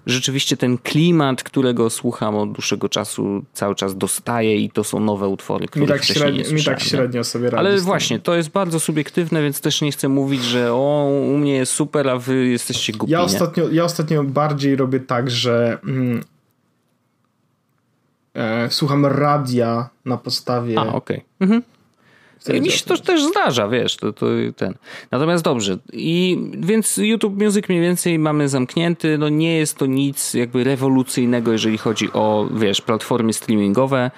[SPEAKER 2] rzeczywiście ten klimat, którego słucham od dłuższego czasu, cały czas dostaję i to są nowe utwory, które mi tak średnio, nie Mi
[SPEAKER 1] tak średnio sobie radzi.
[SPEAKER 2] Ale właśnie, to jest bardzo subiektywne, więc też nie chcę mówić, że o, u mnie jest super, a wy jesteście głupi.
[SPEAKER 1] Ja ostatnio, ja ostatnio bardziej robię tak, że mm, e, słucham radia na podstawie
[SPEAKER 2] a, okay. mhm Mi się to też zdarza, wiesz, to, to ten. Natomiast dobrze. I więc YouTube Music mniej więcej mamy zamknięty. No nie jest to nic jakby rewolucyjnego, jeżeli chodzi o, wiesz, platformy streamingowe.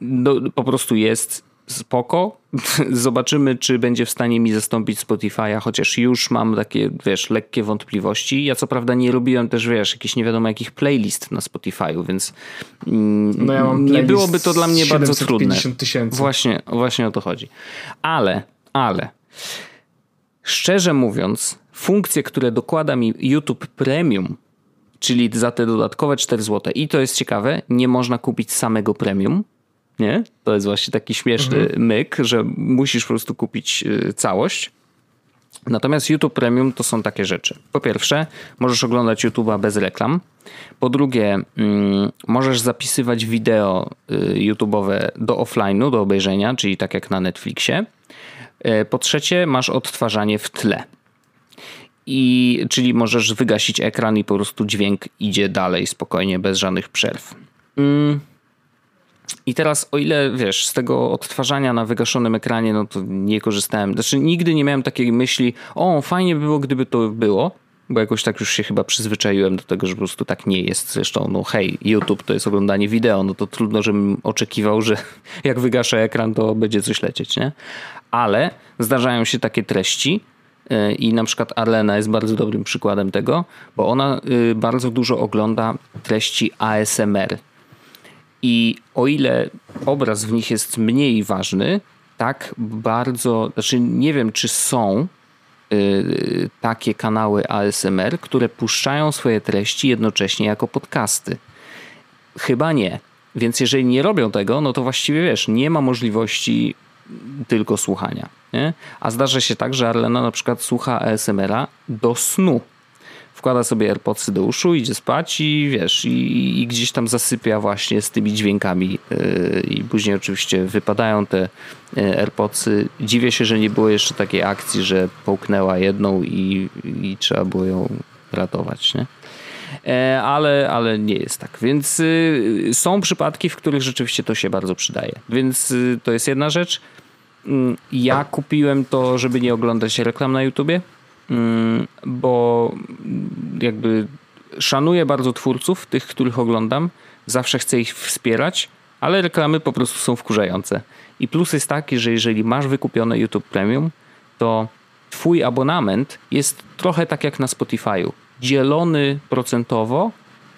[SPEAKER 2] No, po prostu jest spoko. Zobaczymy, czy będzie w stanie mi zastąpić Spotify'a, chociaż już mam takie, wiesz, lekkie wątpliwości. Ja co prawda nie robiłem też, wiesz, jakichś nie wiadomo jakich playlist na Spotify'u, więc mm, no ja nie byłoby to dla mnie bardzo trudne. Właśnie, właśnie o to chodzi. Ale, ale, szczerze mówiąc, funkcje, które dokłada mi YouTube Premium, czyli za te dodatkowe 4 zł i to jest ciekawe, nie można kupić samego premium, nie? To jest właśnie taki śmieszny mhm. myk, że musisz po prostu kupić y, całość. Natomiast YouTube Premium to są takie rzeczy. Po pierwsze, możesz oglądać YouTube'a bez reklam. Po drugie, mm, możesz zapisywać wideo y, YouTube'owe do offline'u, do obejrzenia, czyli tak jak na Netflixie. Y, po trzecie, masz odtwarzanie w tle. I, czyli możesz wygasić ekran i po prostu dźwięk idzie dalej spokojnie, bez żadnych przerw. Mm. I teraz, o ile wiesz, z tego odtwarzania na wygaszonym ekranie, no to nie korzystałem. Znaczy, nigdy nie miałem takiej myśli, o, fajnie by było, gdyby to było, bo jakoś tak już się chyba przyzwyczaiłem do tego, że po prostu tak nie jest. Zresztą, no hej, YouTube to jest oglądanie wideo, no to trudno, żebym oczekiwał, że jak wygaszę ekran, to będzie coś lecieć, nie? Ale zdarzają się takie treści, y, i na przykład Arlena jest bardzo dobrym przykładem tego, bo ona y, bardzo dużo ogląda treści ASMR, i o ile obraz w nich jest mniej ważny, tak bardzo, znaczy nie wiem, czy są yy, takie kanały ASMR, które puszczają swoje treści jednocześnie jako podcasty. Chyba nie. Więc jeżeli nie robią tego, no to właściwie wiesz, nie ma możliwości tylko słuchania. Nie? A zdarza się tak, że Arlena na przykład słucha ASMR-a do snu wkłada sobie AirPodsy do uszu, idzie spać i wiesz, i, i gdzieś tam zasypia właśnie z tymi dźwiękami yy, i później oczywiście wypadają te yy, AirPodsy. Dziwię się, że nie było jeszcze takiej akcji, że połknęła jedną i, i trzeba było ją ratować, nie? E, ale, ale nie jest tak. Więc y, są przypadki, w których rzeczywiście to się bardzo przydaje. Więc y, to jest jedna rzecz. Mm, ja kupiłem to, żeby nie oglądać reklam na YouTubie bo jakby szanuję bardzo twórców, tych, których oglądam, zawsze chcę ich wspierać, ale reklamy po prostu są wkurzające. I plus jest taki, że jeżeli masz wykupione YouTube Premium, to twój abonament jest trochę tak jak na Spotify'u. Dzielony procentowo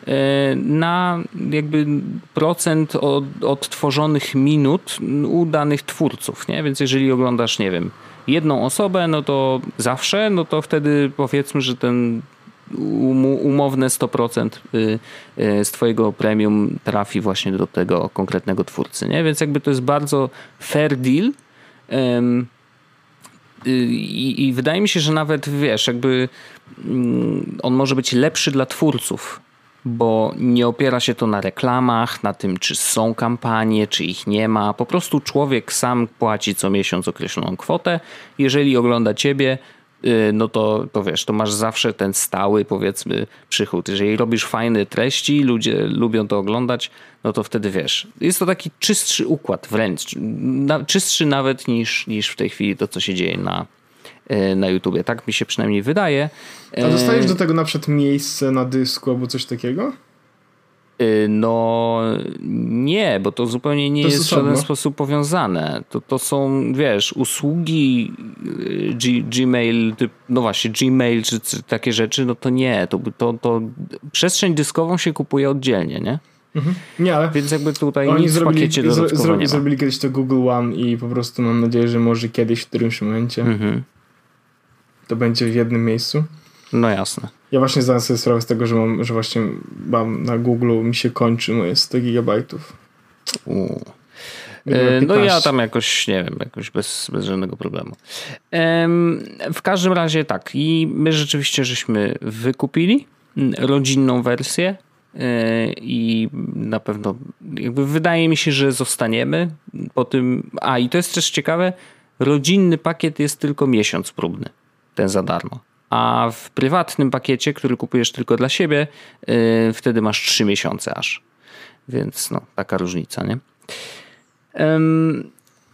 [SPEAKER 2] e, na jakby procent od, odtworzonych minut u danych twórców, nie? Więc jeżeli oglądasz, nie wiem, jedną osobę, no to zawsze, no to wtedy powiedzmy, że ten umowne 100% y, y, z twojego premium trafi właśnie do tego konkretnego twórcy, nie? Więc jakby to jest bardzo fair deal y, i, i wydaje mi się, że nawet wiesz, jakby mm, on może być lepszy dla twórców, bo nie opiera się to na reklamach, na tym, czy są kampanie, czy ich nie ma. Po prostu człowiek sam płaci co miesiąc określoną kwotę. Jeżeli ogląda ciebie, y, no to, to wiesz, to masz zawsze ten stały, powiedzmy, przychód. Jeżeli robisz fajne treści, ludzie lubią to oglądać, no to wtedy wiesz. Jest to taki czystszy układ wręcz. Czystszy nawet niż, niż w tej chwili to, co się dzieje na, na YouTubie. Tak mi się przynajmniej wydaje.
[SPEAKER 1] A dostajesz do tego na przykład miejsce na dysku albo coś takiego?
[SPEAKER 2] E, no nie, bo to zupełnie nie to jest w żaden sposób powiązane. To, to są, wiesz, usługi e, G, Gmail, no właśnie, Gmail czy, czy, takie rzeczy, no to nie. To, to, to przestrzeń dyskową się kupuje oddzielnie, nie?
[SPEAKER 1] Mhm. Nie, ale
[SPEAKER 2] Więc jakby tutaj oni nic zrobili, w pakiecie zro,
[SPEAKER 1] nie ma. Zrobili kiedyś to Google One i po prostu mam nadzieję, że może kiedyś w którymś momencie mhm to będzie w jednym miejscu.
[SPEAKER 2] No jasne.
[SPEAKER 1] Ja właśnie zdałem sobie sprawę z tego, że mam, że właśnie mam na Google mi się kończy moje 100 gigabajtów.
[SPEAKER 2] E, no ja tam jakoś, nie wiem, jakoś bez, bez żadnego problemu. W każdym razie tak, i my rzeczywiście żeśmy wykupili rodzinną wersję e, i na pewno jakby wydaje mi się, że zostaniemy po tym. A i to jest też ciekawe, rodzinny pakiet jest tylko miesiąc próbny ten za darmo. A w prywatnym pakiecie, który kupujesz tylko dla siebie, yy, wtedy masz 3 miesiące aż. Więc no, taka różnica, nie?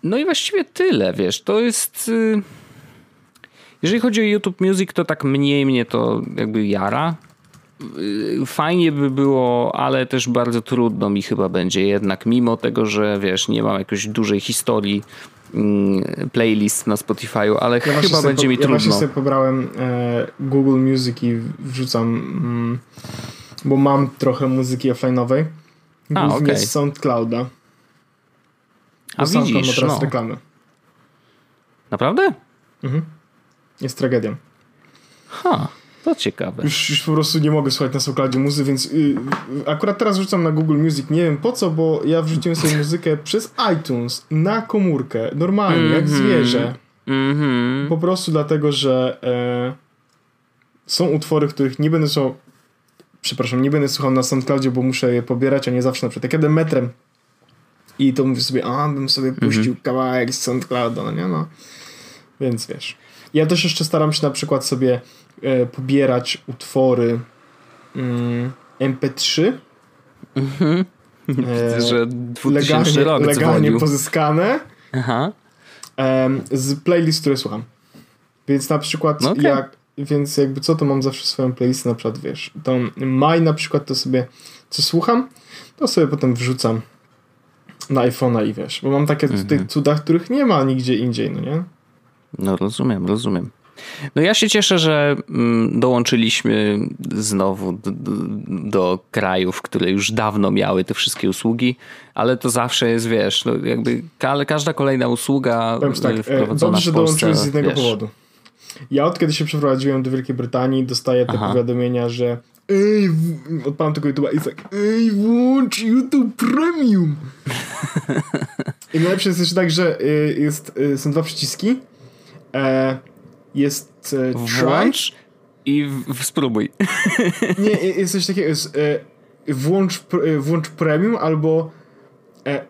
[SPEAKER 2] No i właściwie tyle, wiesz, to jest... Y, jeżeli chodzi o YouTube Music, to tak mniej mnie to jakby jara. Y, fajnie by było, ale też bardzo trudno mi chyba będzie jednak, mimo tego, że wiesz, nie mam jakiejś dużej historii playlist na Spotify'u, ale ja chyba będzie
[SPEAKER 1] po,
[SPEAKER 2] mi
[SPEAKER 1] ja
[SPEAKER 2] trudno.
[SPEAKER 1] Ja właśnie sobie pobrałem e, Google Music i wrzucam, mm, bo mam trochę muzyki offline'owej. A, okay. z SoundClouda.
[SPEAKER 2] A widzisz, ma teraz no.
[SPEAKER 1] reklamy.
[SPEAKER 2] Naprawdę?
[SPEAKER 1] Mhm. Jest tragedią.
[SPEAKER 2] Ha, to ciekawe.
[SPEAKER 1] Już, już po prostu nie mogę słuchać na SoundCloudzie muzy, więc yy, akurat teraz rzucam na Google Music. Nie wiem po co, bo ja wrzuciłem sobie muzykę przez iTunes na komórkę. Normalnie, mm -hmm. jak mhm. zwierzę.
[SPEAKER 2] Mm -hmm.
[SPEAKER 1] Po prostu dlatego, że e, są utwory, których nie będę słuchał przepraszam, nie będę słuchał na SoundCloudzie, bo muszę je pobierać, a nie zawsze na przykład. Jak jadę metrem i to mówię sobie, a bym sobie puścił mm -hmm. kawałek z SoundClouda, no nie no. Więc wiesz. Ja też jeszcze staram się na przykład sobie pobierać utwory mm, MP3.
[SPEAKER 2] Mhm. E, że 2000
[SPEAKER 1] legalnie,
[SPEAKER 2] rok
[SPEAKER 1] legalnie pozyskane
[SPEAKER 2] Aha.
[SPEAKER 1] E, z playlist, które słucham. Więc na przykład no okay. jak więc jakby co, to mam zawsze swoją playlistę, na przykład wiesz, tą maj na przykład to sobie, co słucham, to sobie potem wrzucam na iPhone'a i wiesz, bo mam takie mhm. tutaj cuda, których nie ma nigdzie indziej, no nie?
[SPEAKER 2] No rozumiem, rozumiem. No ja się cieszę, że mm, dołączyliśmy znowu do, do, do, krajów, które już dawno miały te wszystkie usługi, ale to zawsze jest, wiesz, no jakby ka każda kolejna usługa Powiem tak, e, wprowadzona dobrze,
[SPEAKER 1] że dołączyłeś z jednego wiesz, powodu. Ja od kiedy się przeprowadziłem do Wielkiej Brytanii dostaję te Aha. powiadomienia, że ej, odpalam tego YouTube'a i tak ej, włącz YouTube Premium. I najlepsze jest jeszcze tak, że y, jest, y, są dwa przyciski. E, jest e,
[SPEAKER 2] Włącz i w, spróbuj.
[SPEAKER 1] Nie, jest coś takiego, jest e, włącz, włącz premium albo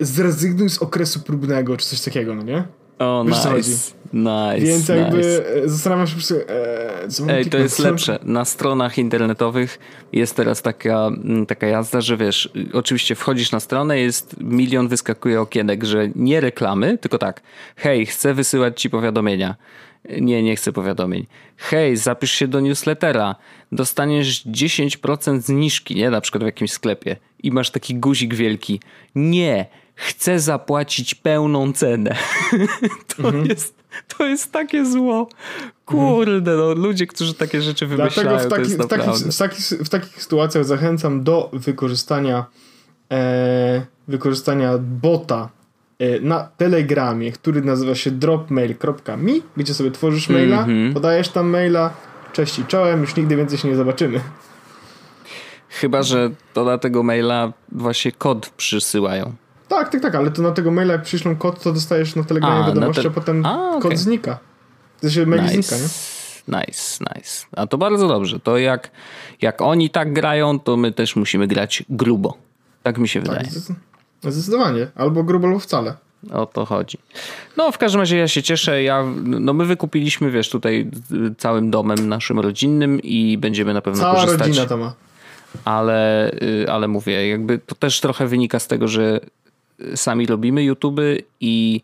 [SPEAKER 1] zrezygnuj z okresu próbnego, czy coś takiego, no nie?
[SPEAKER 2] O, Wiesz, nice. Nice.
[SPEAKER 1] Więc jakby
[SPEAKER 2] nice.
[SPEAKER 1] zastanawiam się po prostu, e, co
[SPEAKER 2] Ej, to jest lepsze. Na stronach internetowych jest teraz taka, mm, taka jazda, że wiesz, oczywiście wchodzisz na stronę, jest milion wyskakuje okienek, że nie reklamy, tylko tak, hej, chcę wysyłać ci powiadomienia. Nie, nie chcę powiadomień. Hej, zapisz się do newslettera. Dostaniesz 10% zniżki, nie? Na przykład w jakimś sklepie. I masz taki guzik wielki. Nie, chcę zapłacić pełną cenę. to, mhm. jest, to jest takie zło. Kurde, no, ludzie, którzy takie rzeczy wymyślają, Dlatego w, taki, w, takich,
[SPEAKER 1] w, takich, w takich sytuacjach zachęcam do wykorzystania e, wykorzystania bota na Telegramie, który nazywa się dropmail.me, gdzie sobie tworzysz maila, mm -hmm. podajesz tam maila, cześć i czołem, już nigdy więcej się nie zobaczymy.
[SPEAKER 2] Chyba, że to na tego maila właśnie kod przysyłają.
[SPEAKER 1] Tak, tak, tak, ale to na tego maila jak przyślą kod, to dostajesz na telegramie wiadomość, te... a potem a, okay. kod znika. To się mail nice. znika, nie?
[SPEAKER 2] Nice, nice. A to bardzo dobrze. To jak, jak oni tak grają, to my też musimy grać grubo. Tak mi się tak, wydaje.
[SPEAKER 1] Zdecydowanie. Albo grubo, albo wcale.
[SPEAKER 2] O to chodzi. No, w każdym razie ja się cieszę. Ja, no my wykupiliśmy, wiesz, tutaj całym domem naszym rodzinnym i będziemy na pewno
[SPEAKER 1] Cała
[SPEAKER 2] korzystać.
[SPEAKER 1] rodzina to ma.
[SPEAKER 2] Ale, y, ale mówię, jakby to też trochę wynika z tego, że sami robimy YouTube i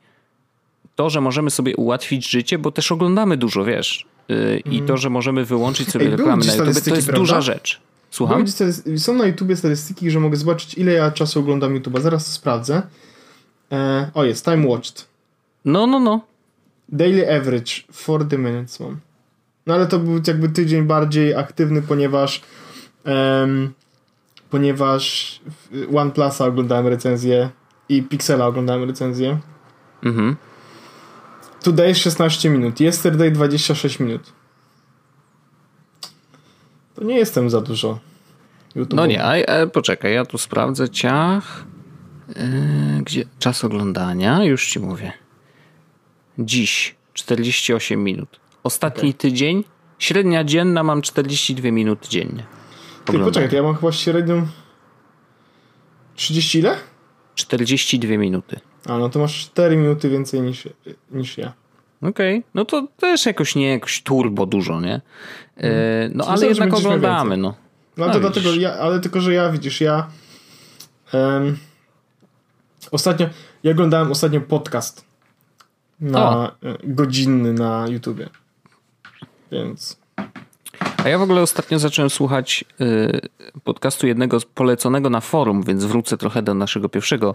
[SPEAKER 2] to, że możemy sobie ułatwić życie, bo też oglądamy dużo, wiesz. Mm. I to, że możemy wyłączyć sobie Ej, reklamy na YouTube, to jest prawda? duża rzecz. Słucham?
[SPEAKER 1] Są na YouTube statystyki, że mogę zobaczyć, ile ja czasu oglądam YouTube'a. Zaraz to sprawdzę. E, o, jest, time watched.
[SPEAKER 2] No, no, no.
[SPEAKER 1] Daily average, 40 minutes mam. No ale to był jakby tydzień bardziej aktywny, ponieważ um, ponieważ OnePlusa oglądałem recenzję i Pixela oglądałem recenzję.
[SPEAKER 2] Mhm.
[SPEAKER 1] Today 16 minut, Yesterday 26 minut. To nie jestem za dużo.
[SPEAKER 2] YouTube. No nie, a, a, poczekaj, ja tu sprawdzę ciach. Yy, gdzie czas oglądania? Już ci mówię. Dziś 48 minut. Ostatni okay. tydzień, średnia dzienna mam 42 minut dziennie.
[SPEAKER 1] Ty poczekaj, ja mam chyba średnią 30 ile?
[SPEAKER 2] 42 minuty.
[SPEAKER 1] A, no to masz 4 minuty więcej niż, niż ja.
[SPEAKER 2] Okej, okay. no to też jakoś nie jakoś turbo dużo, nie? E, no ale jednak oglądamy, no.
[SPEAKER 1] No, no to dlatego, ja, ale tylko, że ja widzisz, ja um, ostatnio, ja oglądałem ostatnio podcast na e, godzinny na YouTubie. Więc.
[SPEAKER 2] A ja w ogóle ostatnio zacząłem słuchać y, podcastu jednego poleconego na forum, więc wrócę trochę do naszego pierwszego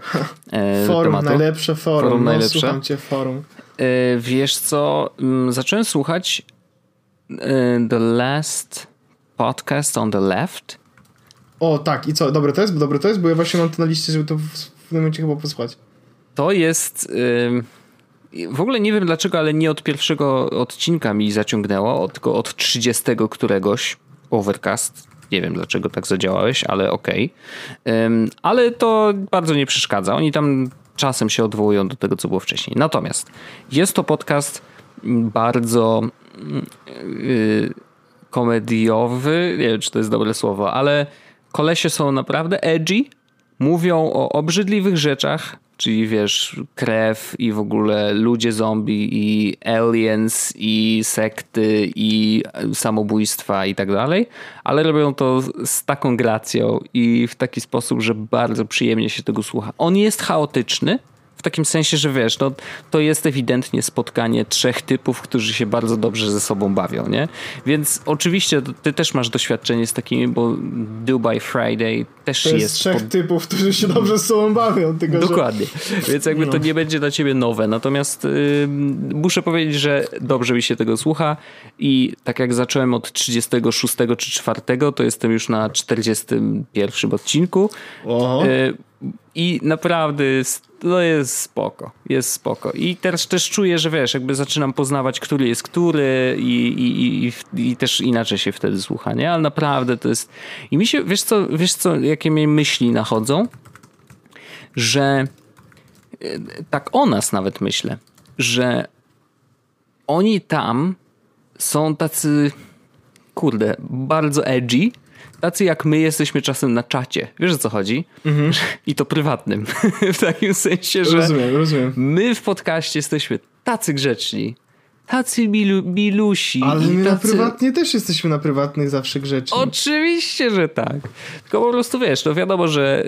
[SPEAKER 1] y, forum, tematu. najlepsze forum. forum no, najlepsze. Słucham cię, forum.
[SPEAKER 2] Y, wiesz co, zacząłem słuchać The Last Podcast on the Left.
[SPEAKER 1] O, tak. I co? Dobre to jest? Dobre to jest? Bo ja właśnie mam to na liście, żeby to w, w tym momencie chyba posłuchać.
[SPEAKER 2] To jest... W ogóle nie wiem dlaczego, ale nie od pierwszego odcinka mi zaciągnęło, tylko od 30 któregoś Overcast. Nie wiem dlaczego tak zadziałałeś, ale okej. Okay. Ale to bardzo nie przeszkadza. Oni tam czasem się odwołują do tego, co było wcześniej. Natomiast jest to podcast bardzo yy, komediowy. Nie wiem, czy to jest dobre słowo, ale kolesie są naprawdę edgy. Mówią o obrzydliwych rzeczach, czyli wiesz, krew i w ogóle ludzie zombie i aliens i sekty i samobójstwa i tak dalej, ale robią to z taką gracją i w taki sposób, że bardzo przyjemnie się tego słucha. On jest chaotyczny, w takim sensie, że wiesz, no, to jest ewidentnie spotkanie trzech typów, którzy się bardzo dobrze ze sobą bawią, nie? Więc oczywiście ty też masz doświadczenie z takimi, bo Dubai Friday też
[SPEAKER 1] to
[SPEAKER 2] jest...
[SPEAKER 1] jest trzech pod... typów, którzy się dobrze ze sobą bawią. Tylko,
[SPEAKER 2] Dokładnie. Że... Więc jakby no. to nie będzie dla ciebie nowe. Natomiast yy, muszę powiedzieć, że dobrze mi się tego słucha i tak jak zacząłem od 36 czy 4, to jestem już na 41 odcinku. Yy, I naprawdę to jest spoko, jest spoko. I teraz też czuję, że wiesz, jakby zaczynam poznawać, który jest który i, i, i, i też inaczej się wtedy słucha, nie? Ale naprawdę to jest... I mi się, wiesz co, wiesz co, jakie mi myśli nachodzą? Że e, tak o nas nawet myślę, że oni tam są tacy, kurde, bardzo edgy, tacy jak my jesteśmy czasem na czacie. Wiesz o co chodzi? Mhm. I to prywatnym. w takim sensie, że
[SPEAKER 1] rozumiem, rozumiem.
[SPEAKER 2] my w podcaście jesteśmy tacy grzeczni, tacy milu, milusi.
[SPEAKER 1] Ale my tacy... na prywatnie też jesteśmy na prywatnych zawsze grzeczni.
[SPEAKER 2] Oczywiście, że tak. Tylko po prostu wiesz, to wiadomo, że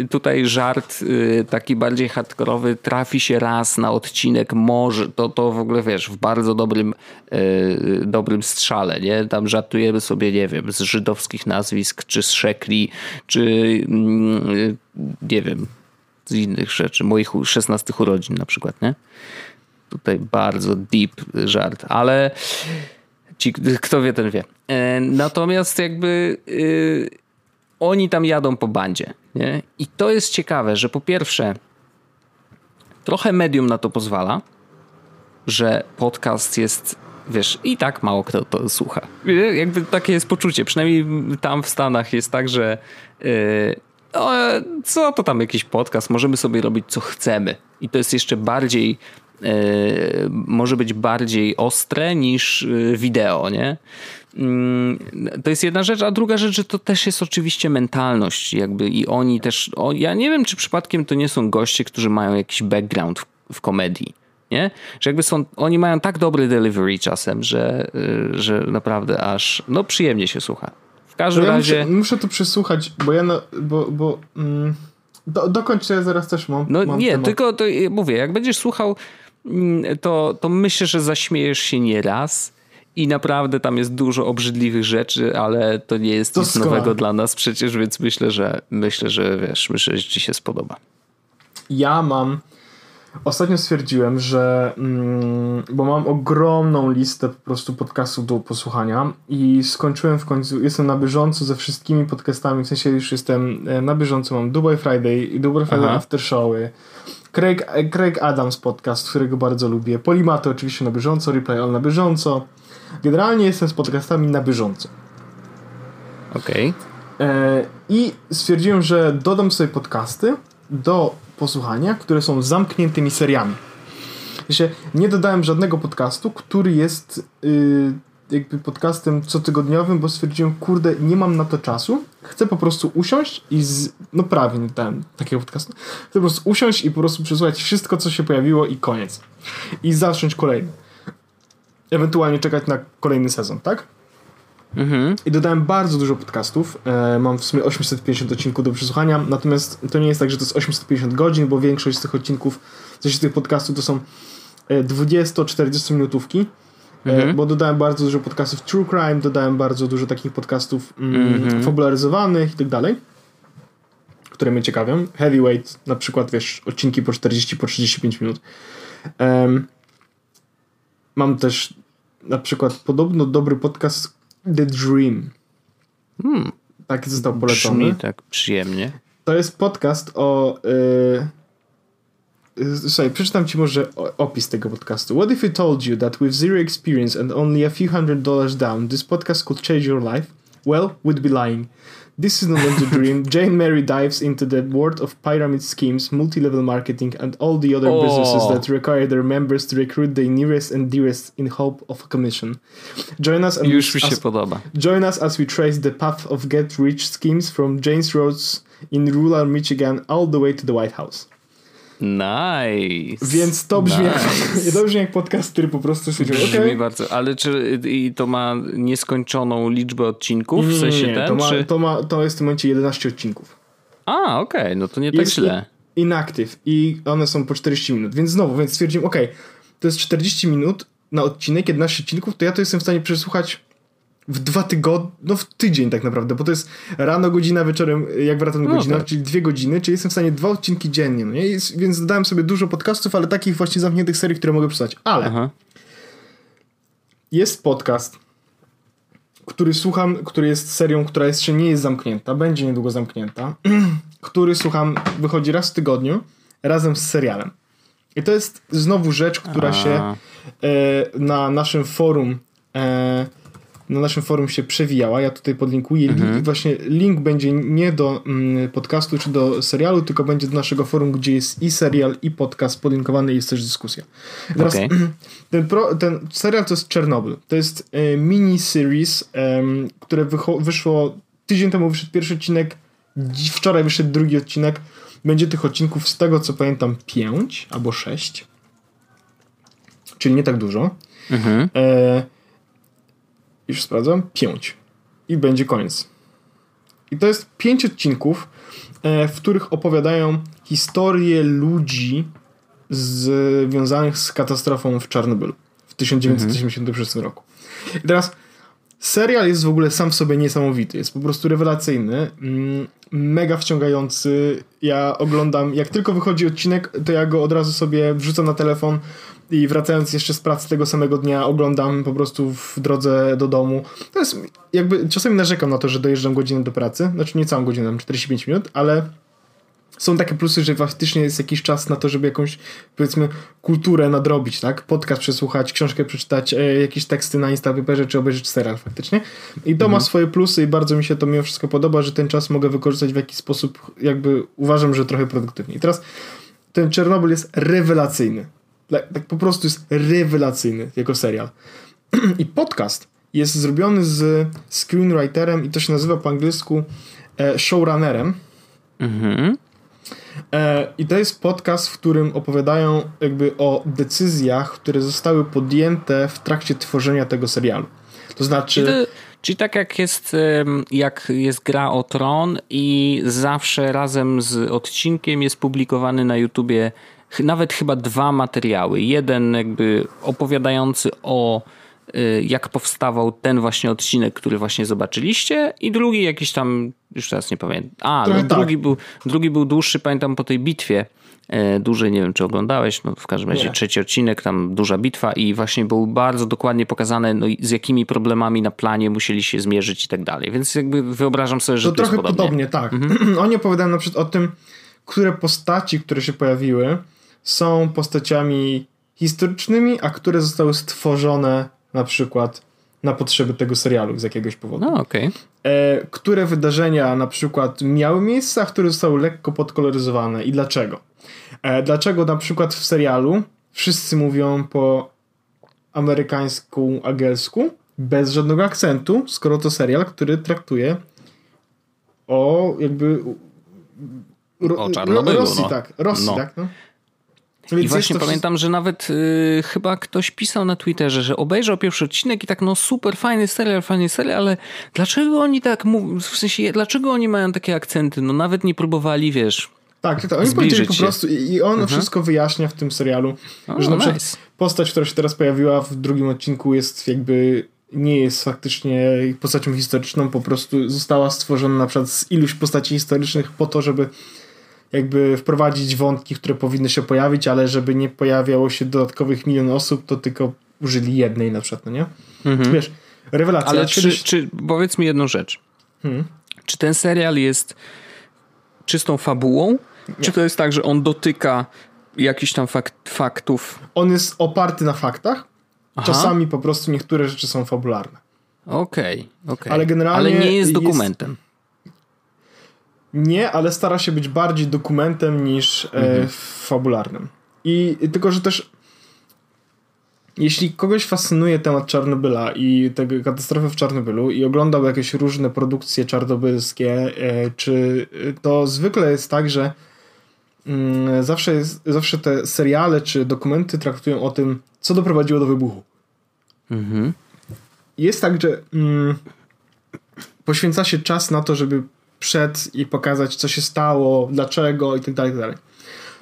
[SPEAKER 2] y, tutaj żart y, taki bardziej hardkorowy trafi się raz na odcinek, może, to, to w ogóle wiesz, w bardzo dobrym, y, dobrym strzale, nie? Tam żartujemy sobie, nie wiem, z żydowskich nazwisk, czy z szekli, czy mm, nie wiem, z innych rzeczy, moich 16 urodzin na przykład, nie? Tutaj bardzo deep żart, ale ci, kto wie, ten wie. E, natomiast jakby yy, oni tam jadą po bandzie. Nie? I to jest ciekawe, że po pierwsze trochę medium na to pozwala, że podcast jest wiesz, i tak mało kto to słucha. Jakby takie jest poczucie, przynajmniej tam w Stanach jest tak, że yy, no, co to tam jakiś podcast, możemy sobie robić co chcemy. I to jest jeszcze bardziej E, może być bardziej ostre niż e, wideo, nie? Mm, to jest jedna rzecz, a druga rzecz, że to też jest oczywiście mentalność, jakby i oni też, o, ja nie wiem, czy przypadkiem to nie są goście, którzy mają jakiś background w, w komedii, nie? Że jakby są, oni mają tak dobry delivery czasem, że, e, że naprawdę aż, no przyjemnie się słucha. W każdym ja razie...
[SPEAKER 1] Muszę, muszę to przesłuchać, bo ja, no, bo, bo mm, do, dokończę, ja zaraz też mam
[SPEAKER 2] No
[SPEAKER 1] mam
[SPEAKER 2] nie,
[SPEAKER 1] temat.
[SPEAKER 2] tylko to, mówię, jak będziesz słuchał to, to myślę, że zaśmiejesz się nieraz. I naprawdę tam jest dużo obrzydliwych rzeczy, ale to nie jest to nic skoro. nowego dla nas przecież, więc myślę, że myślę, że wiesz, myślę, że ci się spodoba.
[SPEAKER 1] Ja mam. Ostatnio stwierdziłem, że. Mm, bo mam ogromną listę po prostu podcastów do posłuchania i skończyłem w końcu. Jestem na bieżąco ze wszystkimi podcastami, w sensie już jestem e, na bieżąco. Mam Dubai Friday, Dubai Friday Aha. After Showy, Craig, Craig Adams podcast, którego bardzo lubię. Polimaty oczywiście na bieżąco, Replay All na bieżąco. Generalnie jestem z podcastami na bieżąco.
[SPEAKER 2] Okej.
[SPEAKER 1] Okay. E, I stwierdziłem, że dodam sobie podcasty do posłuchania, które są zamkniętymi seriami. nie dodałem żadnego podcastu, który jest yy, jakby podcastem cotygodniowym, bo stwierdziłem, kurde, nie mam na to czasu. Chcę po prostu usiąść i z... no prawie nie dałem takiego podcastu. Chcę po prostu usiąść i po prostu przesłuchać wszystko, co się pojawiło i koniec. I zacząć kolejny. Ewentualnie czekać na kolejny sezon, tak? Mhm. I dodałem bardzo dużo podcastów. E, mam w sumie 850 odcinków do przesłuchania, natomiast to nie jest tak, że to jest 850 godzin, bo większość z tych odcinków, coś z tych podcastów to są 20-40 minutówki. Mhm. Bo dodałem bardzo dużo podcastów True Crime, dodałem bardzo dużo takich podcastów mm, mhm. fabularyzowanych i tak dalej, które mnie ciekawią. Heavyweight, na przykład, wiesz, odcinki po 40, po 35 minut. Um, mam też na przykład podobno dobry podcast The Dream. Hmm. Tak został polecony.
[SPEAKER 2] Brzmi tak przyjemnie.
[SPEAKER 1] To jest podcast o... Yy, Słuchaj, przeczytam ci może opis tego podcastu. What if we told you that with zero experience and only a few hundred dollars down, this podcast could change your life? Well, we'd be lying. This is not a dream. Jane Mary dives into the world of pyramid schemes, multi-level marketing, and all the other oh. businesses that require their members to recruit the nearest and dearest in hope of a commission. Join us
[SPEAKER 2] and Już mi się as, podoba.
[SPEAKER 1] Join us as we trace the path of get-rich schemes from Jane's Roads in rural Michigan all the way to the White House.
[SPEAKER 2] Nice.
[SPEAKER 1] Więc to brzmi, nice. jak, to brzmi jak podcast, który po prostu stwierdził,
[SPEAKER 2] Brzmi okay. bardzo, ale czy i to ma nieskończoną liczbę odcinków? W sensie
[SPEAKER 1] nie,
[SPEAKER 2] ten,
[SPEAKER 1] to, ma,
[SPEAKER 2] czy...
[SPEAKER 1] to, ma, to jest w tym momencie 11 odcinków.
[SPEAKER 2] A, okej, okay. no to nie tak jest tak źle.
[SPEAKER 1] Inactive i one są po 40 minut, więc znowu, więc stwierdziłem, okej, okay, to jest 40 minut na odcinek, 11 odcinków, to ja to jestem w stanie przesłuchać w dwa tygodnie, no w tydzień tak naprawdę, bo to jest rano godzina, wieczorem jak wracam do no godziny, tak. czyli dwie godziny, czyli jestem w stanie dwa odcinki dziennie, no nie? Więc dodałem sobie dużo podcastów, ale takich właśnie zamkniętych serii, które mogę przysłać. Ale Aha. jest podcast, który słucham, który jest serią, która jeszcze nie jest zamknięta, będzie niedługo zamknięta, który słucham, wychodzi raz w tygodniu, razem z serialem. I to jest znowu rzecz, która A. się e, na naszym forum e, na naszym forum się przewijała. Ja tutaj podlinkuję. Mhm. Właśnie link będzie nie do mm, podcastu czy do serialu, tylko będzie do naszego forum, gdzie jest i serial, i podcast podlinkowany i jest też dyskusja. Teraz okay. ten, pro, ten serial to jest Czernobyl. To jest e, mini series, które wyszło tydzień temu wyszedł pierwszy odcinek, wczoraj wyszedł drugi odcinek. Będzie tych odcinków z tego co pamiętam pięć albo sześć. Czyli nie tak dużo. Mhm. E, już sprawdzam, pięć. I będzie koniec. I to jest pięć odcinków, e, w których opowiadają historię ludzi związanych z katastrofą w Czarnobylu w 1986 mhm. roku. I teraz serial jest w ogóle sam w sobie niesamowity. Jest po prostu rewelacyjny, mm, mega wciągający. Ja oglądam, jak tylko wychodzi odcinek, to ja go od razu sobie wrzucam na telefon, i wracając jeszcze z pracy tego samego dnia oglądam po prostu w drodze do domu. To jest jakby, czasami narzekam na to, że dojeżdżam godzinę do pracy, znaczy nie całą godzinę, 45 minut, ale są takie plusy, że faktycznie jest jakiś czas na to, żeby jakąś, powiedzmy, kulturę nadrobić, tak? Podcast przesłuchać, książkę przeczytać, e, jakieś teksty na Insta wyperzyć, czy obejrzeć serial faktycznie. I to mhm. ma swoje plusy i bardzo mi się to mimo wszystko podoba, że ten czas mogę wykorzystać w jakiś sposób, jakby uważam, że trochę produktywnie. I teraz ten Czernobyl jest rewelacyjny tak po prostu jest rewelacyjny jako serial. I podcast jest zrobiony z screenwriterem i to się nazywa po angielsku e, showrunnerem. Mhm. E, I to jest podcast, w którym opowiadają jakby o decyzjach, które zostały podjęte w trakcie tworzenia tego serialu. To znaczy...
[SPEAKER 2] Czyli, czyli tak jak jest, jak jest gra o Tron i zawsze razem z odcinkiem jest publikowany na YouTubie nawet chyba dwa materiały. Jeden jakby opowiadający o y, jak powstawał ten właśnie odcinek, który właśnie zobaczyliście i drugi jakiś tam, już teraz nie pamiętam. A, no, tak. drugi, był, drugi był dłuższy, pamiętam po tej bitwie e, dłużej, nie wiem czy oglądałeś, no w każdym razie nie. trzeci odcinek, tam duża bitwa i właśnie był bardzo dokładnie pokazane no, z jakimi problemami na planie musieli się zmierzyć i tak dalej, więc jakby wyobrażam sobie, że to, to
[SPEAKER 1] trochę
[SPEAKER 2] podobnie.
[SPEAKER 1] podobnie tak. Mhm. Oni opowiadają na przykład o tym, które postaci, które się pojawiły, są postaciami historycznymi, a które zostały stworzone na przykład na potrzeby tego serialu z jakiegoś powodu.
[SPEAKER 2] No, okay.
[SPEAKER 1] E, które wydarzenia na przykład miały miejsce, a które zostały lekko podkoloryzowane i dlaczego? E, dlaczego na przykład w serialu wszyscy mówią po amerykańsku, angielsku, bez żadnego akcentu, skoro to serial, który traktuje o jakby
[SPEAKER 2] o Czarnobylu,
[SPEAKER 1] Rosji,
[SPEAKER 2] no.
[SPEAKER 1] tak, Rosji, no. tak, no.
[SPEAKER 2] Więc I właśnie pamiętam, że nawet y, chyba ktoś pisał na Twitterze, że obejrzał pierwszy odcinek i tak no super, fajny serial, fajny serial, ale dlaczego oni tak mówią, w sensie dlaczego oni mają takie akcenty? No nawet nie próbowali, wiesz,
[SPEAKER 1] Tak, to oni powiedzieli po prostu i on mhm. wszystko wyjaśnia w tym serialu, o, że na przykład nice. postać, która się teraz pojawiła w drugim odcinku jest jakby nie jest faktycznie postacią historyczną, po prostu została stworzona na przykład z iluś postaci historycznych po to, żeby jakby wprowadzić wątki, które powinny się pojawić, ale żeby nie pojawiało się dodatkowych milion osób, to tylko użyli jednej na przykład, no nie? Mhm. Wiesz, rewelacja.
[SPEAKER 2] Ale czy, kiedyś... czy, powiedz mi jedną rzecz. Hmm? Czy ten serial jest czystą fabułą, nie. czy to jest tak, że on dotyka jakichś tam fakt, faktów?
[SPEAKER 1] On jest oparty na faktach. Aha. Czasami po prostu niektóre rzeczy są fabularne.
[SPEAKER 2] Okej, okay, okej. Okay. Ale generalnie. Ale nie jest dokumentem. Jest...
[SPEAKER 1] Nie, ale stara się być bardziej dokumentem niż e, mhm. e, fabularnym. I tylko, że też jeśli kogoś fascynuje temat Czarnobyla i tego katastrofy w Czarnobylu i oglądał jakieś różne produkcje czarnobylskie, e, czy to zwykle jest tak, że mm, zawsze, jest, zawsze te seriale czy dokumenty traktują o tym, co doprowadziło do wybuchu. Mhm. Jest tak, że mm, poświęca się czas na to, żeby przed i pokazać, co się stało, dlaczego i tak dalej, tak dalej.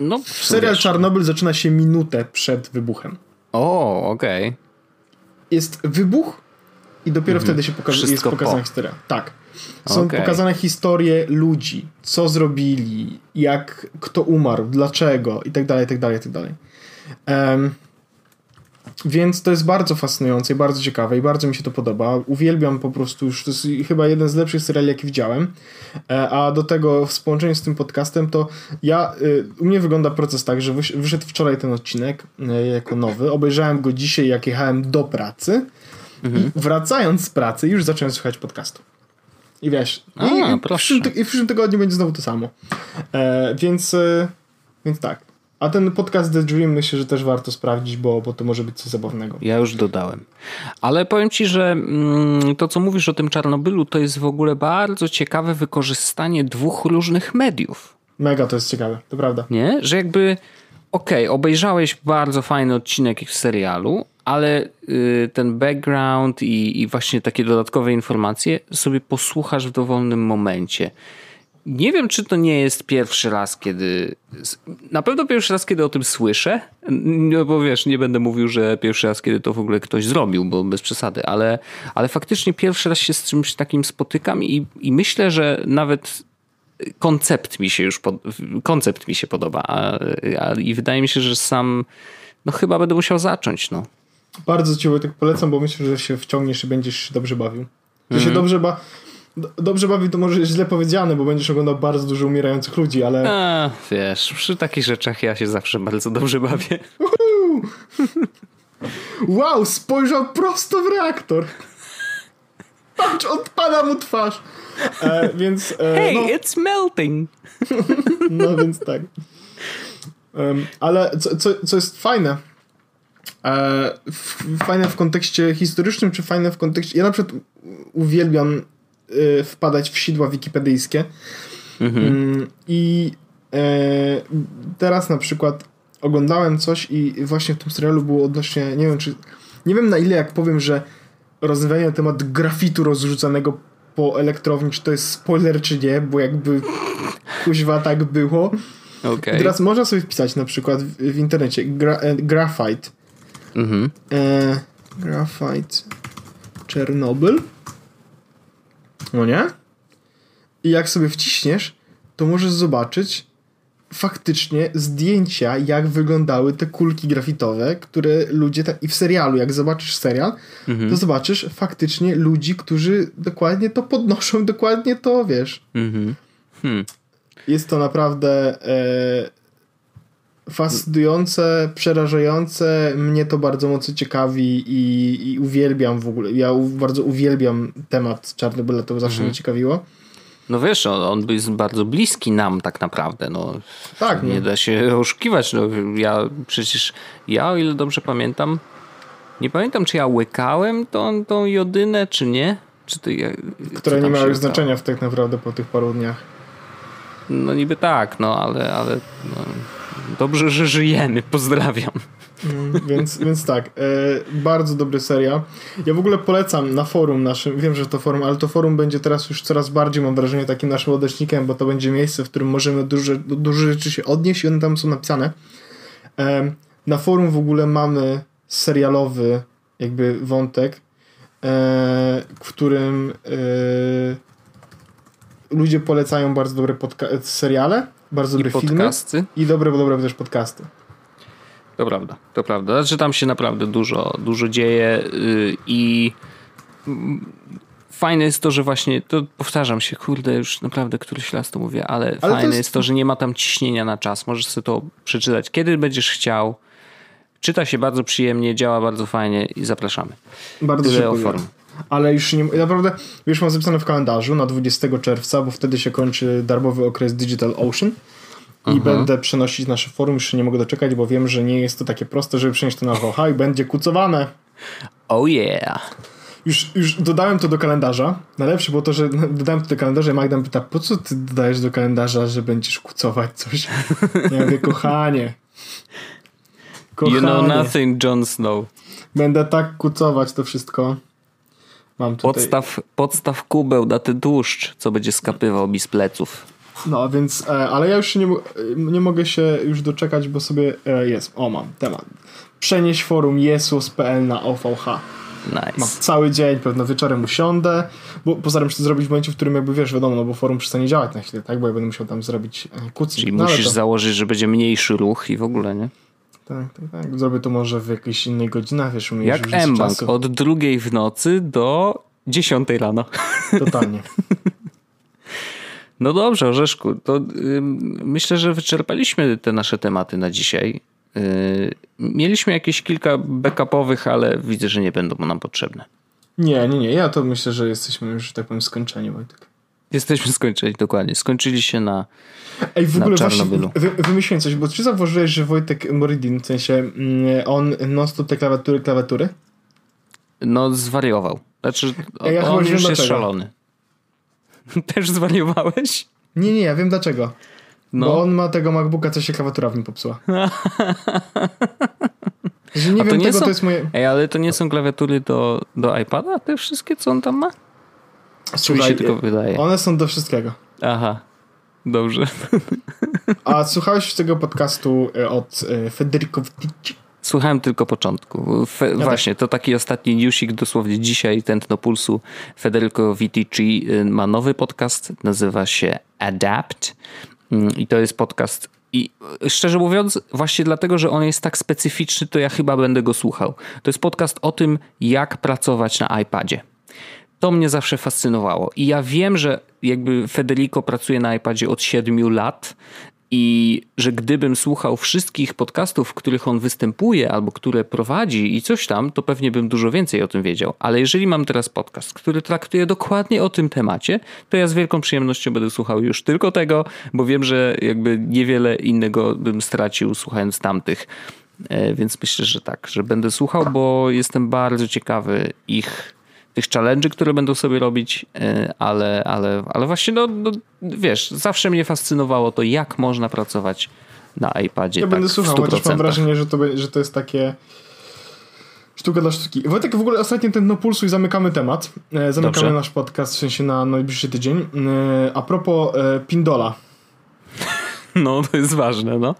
[SPEAKER 1] No, Serial Czarnobyl zaczyna się minutę przed wybuchem.
[SPEAKER 2] O, okej. Okay.
[SPEAKER 1] Jest wybuch i dopiero mhm. wtedy się poka- jest pokazana po. historia. Tak. Są okay. pokazane historie ludzi, co zrobili, jak kto umarł, dlaczego i tak dalej, tak dalej, i tak dalej. Um, więc to jest bardzo fascynujące i bardzo ciekawe i bardzo mi się to podoba. Uwielbiam po prostu już, to jest chyba jeden z lepszych seriali, jaki widziałem. E, a do tego w połączeniu z tym podcastem to ja, y, u mnie wygląda proces tak, że wyszedł wczoraj ten odcinek e, jako nowy, obejrzałem go dzisiaj jak jechałem do pracy mhm. i wracając z pracy już zacząłem słuchać podcastu. I wiesz,
[SPEAKER 2] A, i, w przyszłym,
[SPEAKER 1] i w przyszłym tygodniu będzie znowu to samo. E, więc, więc tak. A ten podcast The Dream myślę, że też warto sprawdzić, bo, bo to może być coś zabawnego.
[SPEAKER 2] Ja już dodałem. Ale powiem ci, że mm, to co mówisz o tym Czarnobylu to jest w ogóle bardzo ciekawe wykorzystanie dwóch różnych mediów.
[SPEAKER 1] Mega to jest ciekawe, to prawda.
[SPEAKER 2] Nie? Że jakby okej, okay, obejrzałeś bardzo fajny odcinek w serialu, ale y, ten background i, i właśnie takie dodatkowe informacje sobie posłuchasz w dowolnym momencie. Nie wiem, czy to nie jest pierwszy raz, kiedy. Na pewno pierwszy raz, kiedy o tym słyszę. No bo wiesz, nie będę mówił, że pierwszy raz, kiedy to w ogóle ktoś zrobił, bo bez przesady, ale, ale faktycznie pierwszy raz się z czymś takim spotykam i, i myślę, że nawet koncept mi się już pod, koncept mi się podoba. A, a, I wydaje mi się, że sam no chyba będę musiał zacząć. No.
[SPEAKER 1] Bardzo ci tak polecam, bo myślę, że się wciągniesz i będziesz dobrze bawił. Że mm się dobrze ba Dobrze bawi to może źle powiedziane, bo będziesz oglądał bardzo dużo umierających ludzi, ale...
[SPEAKER 2] A, wiesz, przy takich rzeczach ja się zawsze bardzo dobrze bawię.
[SPEAKER 1] wow, spojrzał prosto w reaktor. Patrz, odpada mu twarz. E, więc...
[SPEAKER 2] E, hey, no. it's melting.
[SPEAKER 1] no więc tak. Um, ale co, co, co jest fajne, e, fajne w kontekście historycznym, czy fajne w kontekście... Ja na przykład uwielbiam wpadać w sidła wikipedyjskie. Mhm. Mm, I e, teraz na przykład oglądałem coś i właśnie w tym serialu było odnośnie, nie wiem czy, nie wiem na ile jak powiem, że rozmawianie na temat grafitu rozrzucanego po elektrowni, czy to jest spoiler, czy nie, bo jakby kuźwa tak było. Okay. Teraz można sobie wpisać na przykład w, w internecie gra, e, graphite. Mhm. E, graphite Czernobyl no nie? I jak sobie wciśniesz, to możesz zobaczyć faktycznie zdjęcia, jak wyglądały te kulki grafitowe, które ludzie, i w serialu, jak zobaczysz serial, mhm. to zobaczysz faktycznie ludzi, którzy dokładnie to podnoszą, dokładnie to, wiesz. Mhm. Hmm. Jest to naprawdę e, fascynujące, przerażające. Mnie to bardzo mocno ciekawi i, i uwielbiam w ogóle. Ja bardzo uwielbiam temat Czarnobyla, to zawsze mhm. mnie ciekawiło.
[SPEAKER 2] No wiesz, on, on jest bardzo bliski nam tak naprawdę. No, tak. Nie no. da się oszukiwać. No, ja przecież, ja o ile dobrze pamiętam, nie pamiętam czy ja łykałem tą, tą jodynę, czy nie. Czy to,
[SPEAKER 1] Które nie miały znaczenia w tak naprawdę po tych paru dniach.
[SPEAKER 2] No niby tak, no ale, ale no, Dobrze, że żyjemy. Pozdrawiam.
[SPEAKER 1] Mm, więc, więc tak, e, bardzo dobry seria. Ja w ogóle polecam na forum naszym, wiem, że to forum, ale to forum będzie teraz już coraz bardziej, mam wrażenie, takim naszym odesznikiem, bo to będzie miejsce, w którym możemy dużo, dużo rzeczy się odnieść i one tam są napisane. E, na forum w ogóle mamy serialowy jakby wątek, e, w którym e, ludzie polecają bardzo dobre seriale, bardzo dobre
[SPEAKER 2] podcasty.
[SPEAKER 1] filmy i dobre, dobre też podcasty.
[SPEAKER 2] To prawda, to prawda. Znaczy tam się naprawdę dużo, dużo dzieje yy, i fajne jest to, że właśnie, to powtarzam się, kurde, już naprawdę któryś raz to mówię, ale, ale fajne to jest... jest... to, że nie ma tam ciśnienia na czas. Możesz sobie to przeczytać, kiedy będziesz chciał. Czyta się bardzo przyjemnie, działa bardzo fajnie i zapraszamy.
[SPEAKER 1] Bardzo Tyle. Ale już nie, naprawdę, już mam zapisane w kalendarzu na 20 czerwca, bo wtedy się kończy darmowy okres Digital Ocean i mhm. będę przenosić nasze forum, już nie mogę doczekać, bo wiem, że nie jest to takie proste, żeby przenieść to na WH i będzie kucowane.
[SPEAKER 2] Oh yeah.
[SPEAKER 1] Już, już dodałem to do kalendarza. Najlepsze było to, że dodałem to do kalendarza i Magda pyta, po co ty dodajesz do kalendarza, że będziesz kucować coś? Ja mówię, kochanie.
[SPEAKER 2] kochanie. You know nothing, Jon Snow.
[SPEAKER 1] Będę tak kucować to wszystko.
[SPEAKER 2] Mam tutaj... podstaw, podstaw kubeł na ten tłuszcz, co będzie skapywał mi z pleców.
[SPEAKER 1] No, więc, e, ale ja już nie, nie mogę się już doczekać, bo sobie e, jest, o mam temat. Przenieść forum Jesus.pl na OVH.
[SPEAKER 2] Nice.
[SPEAKER 1] Mam cały dzień, pewno wieczorem usiądę, bo postaram się to zrobić w momencie, w którym jakby wiesz, wiadomo, no bo forum przestanie działać na chwilę, tak, bo ja będę musiał tam zrobić e, kucy.
[SPEAKER 2] Czyli no, musisz to... założyć, że będzie mniejszy ruch i w ogóle, nie?
[SPEAKER 1] Tak, tak, tak. Zrobię to może w jakiejś innej godzinach, wiesz,
[SPEAKER 2] Jak M-Bank, od drugiej w nocy do dziesiątej rano.
[SPEAKER 1] Totalnie.
[SPEAKER 2] No dobrze, Orzeszku, to myślę, że wyczerpaliśmy te nasze tematy na dzisiaj. Y, mieliśmy jakieś kilka backupowych, ale widzę, że nie będą nam potrzebne.
[SPEAKER 1] Nie, nie, nie. Ja to myślę, że jesteśmy już, tak powiem, skończeni, Wojtek.
[SPEAKER 2] Jesteśmy skończeni, dokładnie. Skończyli się na
[SPEAKER 1] Ej, w ogóle właśnie wy, wymyśliłem coś, bo czy zauważyłeś, że Wojtek Moridin, w sensie mm, on non-stop te klawiatury, klawiatury?
[SPEAKER 2] No zwariował. Znaczy, ja on już jest szalony. Też zwariowałeś?
[SPEAKER 1] Nie, nie, ja wiem dlaczego. No. Bo on ma tego MacBooka, co się klawiatura w nim popsuła. Że nie A wiem nie tego, są... to jest moje...
[SPEAKER 2] Ej, ale to nie są klawiatury do, do iPada? Te wszystkie, co on tam ma? Słuchaj, się tylko wydaje.
[SPEAKER 1] One są do wszystkiego.
[SPEAKER 2] Aha, dobrze.
[SPEAKER 1] A słuchałeś tego podcastu e, od e, Federico Viticci?
[SPEAKER 2] Słuchałem tylko początku. Fe, ja właśnie, też. to taki ostatni newsik, dosłownie dzisiaj, tętno pulsu. Federico Viticci y, ma nowy podcast, nazywa się Adapt mm, i to jest podcast i szczerze mówiąc, właśnie dlatego, że on jest tak specyficzny, to ja chyba będę go słuchał. To jest podcast o tym, jak pracować na iPadzie. To mnie zawsze fascynowało. I ja wiem, że jakby Federico pracuje na iPadzie od 7 lat i że gdybym słuchał wszystkich podcastów, w których on występuje albo które prowadzi i coś tam, to pewnie bym dużo więcej o tym wiedział. Ale jeżeli mam teraz podcast, który traktuje dokładnie o tym temacie, to ja z wielką przyjemnością będę słuchał już tylko tego, bo wiem, że jakby niewiele innego bym stracił słuchając tamtych. E, więc myślę, że tak, że będę słuchał, bo jestem bardzo ciekawy ich tych challenge'y, które będą sobie robić, e, ale, ale, ale właśnie, no, no, wiesz, zawsze mnie fascynowało to, jak można pracować na iPadzie. Ja tak,
[SPEAKER 1] będę słuchał, chociaż mam wrażenie, że to, że to jest takie sztuka dla sztuki. Wojtek, w ogóle ostatnio ten no pulsu i zamykamy temat. E, zamykamy Dobrze. nasz podcast, w sensie na najbliższy tydzień. E, a propos Pindola.
[SPEAKER 2] No, to jest ważne, no.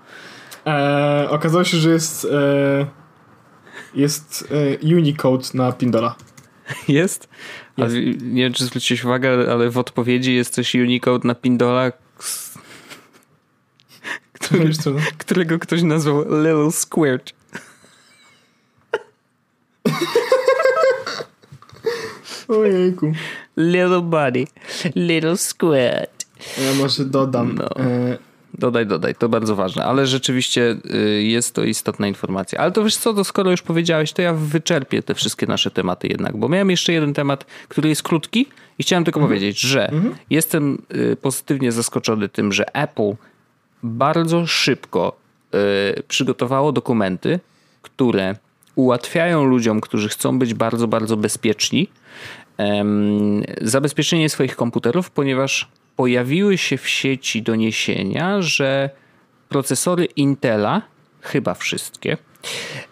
[SPEAKER 1] E, okazało się, że jest jest Unicode na Pindola.
[SPEAKER 2] Jest? jest. nie wiem, czy zwróciłeś uwagę, ale w odpowiedzi jest coś Unicode na Pindola, który, którego ktoś nazwał Little Squirt.
[SPEAKER 1] Ojejku.
[SPEAKER 2] Little body, little squirt.
[SPEAKER 1] Ja może dodam. No. E
[SPEAKER 2] Dodaj, dodaj, to bardzo ważne, ale rzeczywiście y, jest to istotna informacja. Ale to wiesz co, to skoro już powiedziałeś, to ja wyczerpię te wszystkie nasze tematy jednak, bo miałem jeszcze jeden temat, który jest krótki i chciałem tylko mhm. powiedzieć, że mhm. jestem y, pozytywnie zaskoczony tym, że Apple bardzo szybko y, przygotowało dokumenty, które ułatwiają ludziom, którzy chcą być bardzo, bardzo bezpieczni, zabezpieczenie swoich komputerów, ponieważ pojawiły się w sieci doniesienia, że procesory Intela, chyba wszystkie,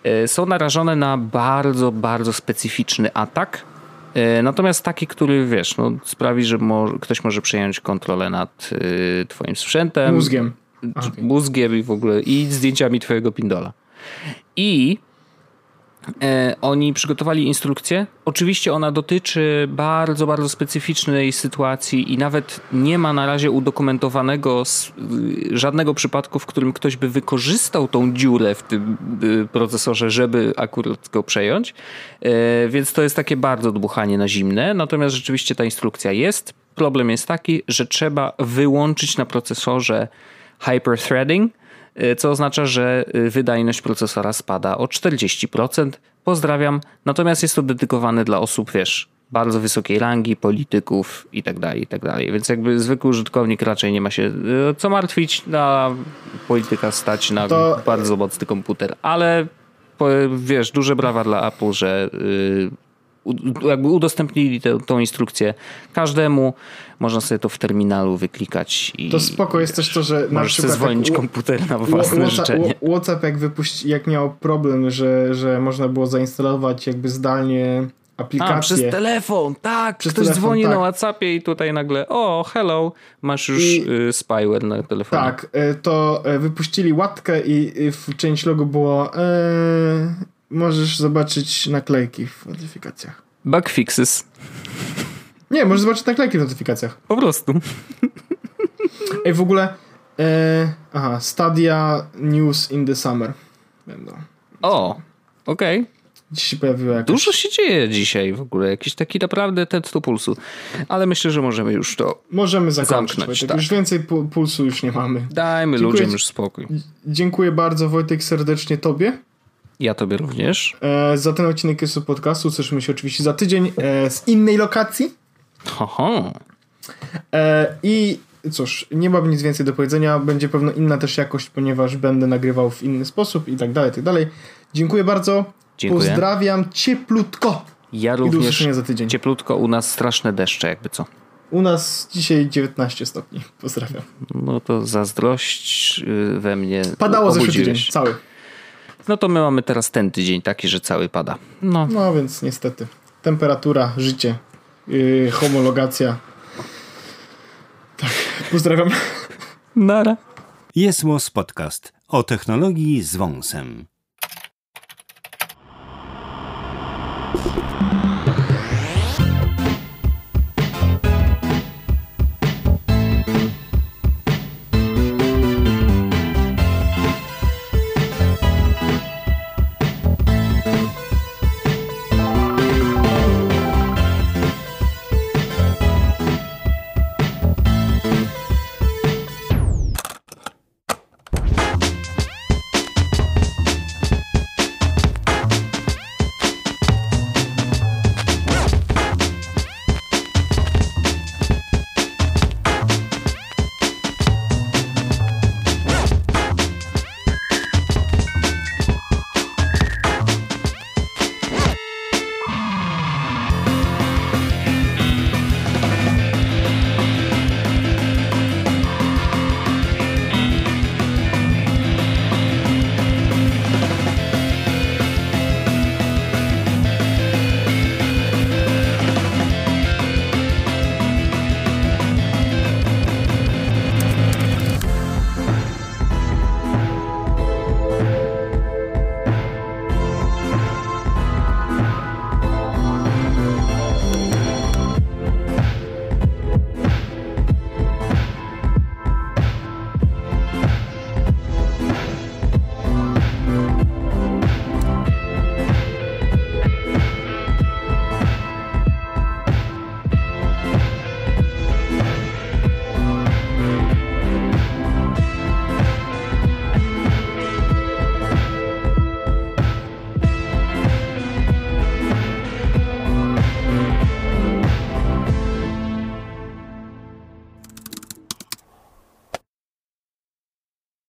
[SPEAKER 2] e, są narażone na bardzo, bardzo specyficzny atak. E, natomiast taki, który wiesz, no, sprawi, że mo ktoś może przejąć kontrolę nad y, Twoim sprzętem.
[SPEAKER 1] Mózgiem.
[SPEAKER 2] Mózgiem i w ogóle i zdjęciami Twojego pindola. I oni przygotowali instrukcję. Oczywiście ona dotyczy bardzo, bardzo specyficznej sytuacji i nawet nie ma na razie udokumentowanego y, żadnego przypadku, w którym ktoś by wykorzystał tą dziurę w tym y, procesorze, żeby akurat go przejąć. E, więc to jest takie bardzo dmuchanie na zimne. Natomiast rzeczywiście ta instrukcja jest. Problem jest taki, że trzeba wyłączyć na procesorze hyperthreading, co oznacza, że y, wydajność procesora spada o 40%. Pozdrawiam. Natomiast jest to dedykowane dla osób, wiesz, bardzo wysokiej rangi, polityków i tak dalej, i tak dalej. Więc jakby zwykły użytkownik raczej nie ma się y, co martwić, na polityka stać na to... bardzo mocny komputer. Ale wiesz, duże brawa dla Apple, że jakby udostępnili tę, tą instrukcję każdemu. Można sobie to w terminalu wyklikać. I,
[SPEAKER 1] to spoko jest też to, że
[SPEAKER 2] na przykład zwolnić jak, komputer na własne WhatsApp, życzenie.
[SPEAKER 1] WhatsApp jak, wypuści, jak miał problem, że, że można było zainstalować jakby zdalnie aplikację. A,
[SPEAKER 2] przez telefon, tak. Przez Ktoś telefon, dzwoni tak. na WhatsAppie i tutaj nagle, o, hello, masz już I, y, spyware na telefonie.
[SPEAKER 1] Tak, y, to y, wypuścili łatkę i w część logo było możesz zobaczyć naklejki w notyfikacjach.
[SPEAKER 2] Bug fixes.
[SPEAKER 1] Nie, możesz zobaczyć naklejki w notyfikacjach.
[SPEAKER 2] Po prostu.
[SPEAKER 1] Ej, w ogóle e, aha, Stadia News in the Summer będą.
[SPEAKER 2] O, okej. Okay.
[SPEAKER 1] Dziś się pojawiło.
[SPEAKER 2] Dużo się dzieje dzisiaj w ogóle, jakiś taki naprawdę test do pulsu. Ale myślę, że możemy już to
[SPEAKER 1] Możemy zakończyć, zamknąć. Tak. Już więcej pulsu już nie mamy.
[SPEAKER 2] Dajmy Dziękuję ludziom już spokój.
[SPEAKER 1] Dziękuję bardzo Wojtek serdecznie Tobie.
[SPEAKER 2] Ja tobie również.
[SPEAKER 1] E, za ten odcinek jest podcastu. Słyszymy się oczywiście za tydzień e, z innej lokacji.
[SPEAKER 2] Ho,
[SPEAKER 1] E, I cóż, nie mam nic więcej do powiedzenia. Będzie pewno inna też jakość, ponieważ będę nagrywał w inny sposób i tak dalej, i tak dalej. Dziękuję bardzo. Dziękuję. Pozdrawiam cieplutko.
[SPEAKER 2] Ja również. za tydzień. Cieplutko, u nas straszne deszcze, jakby co.
[SPEAKER 1] U nas dzisiaj 19 stopni. Pozdrawiam.
[SPEAKER 2] No to zazdrość y, we mnie.
[SPEAKER 1] Padało zeszły tydzień, cały.
[SPEAKER 2] No to my mamy teraz ten tydzień taki, że cały pada. No,
[SPEAKER 1] no więc niestety. Temperatura, życie, yy, homologacja. Tak, pozdrawiam.
[SPEAKER 2] Nara.
[SPEAKER 3] Jest Podcast o technologii z wąsem.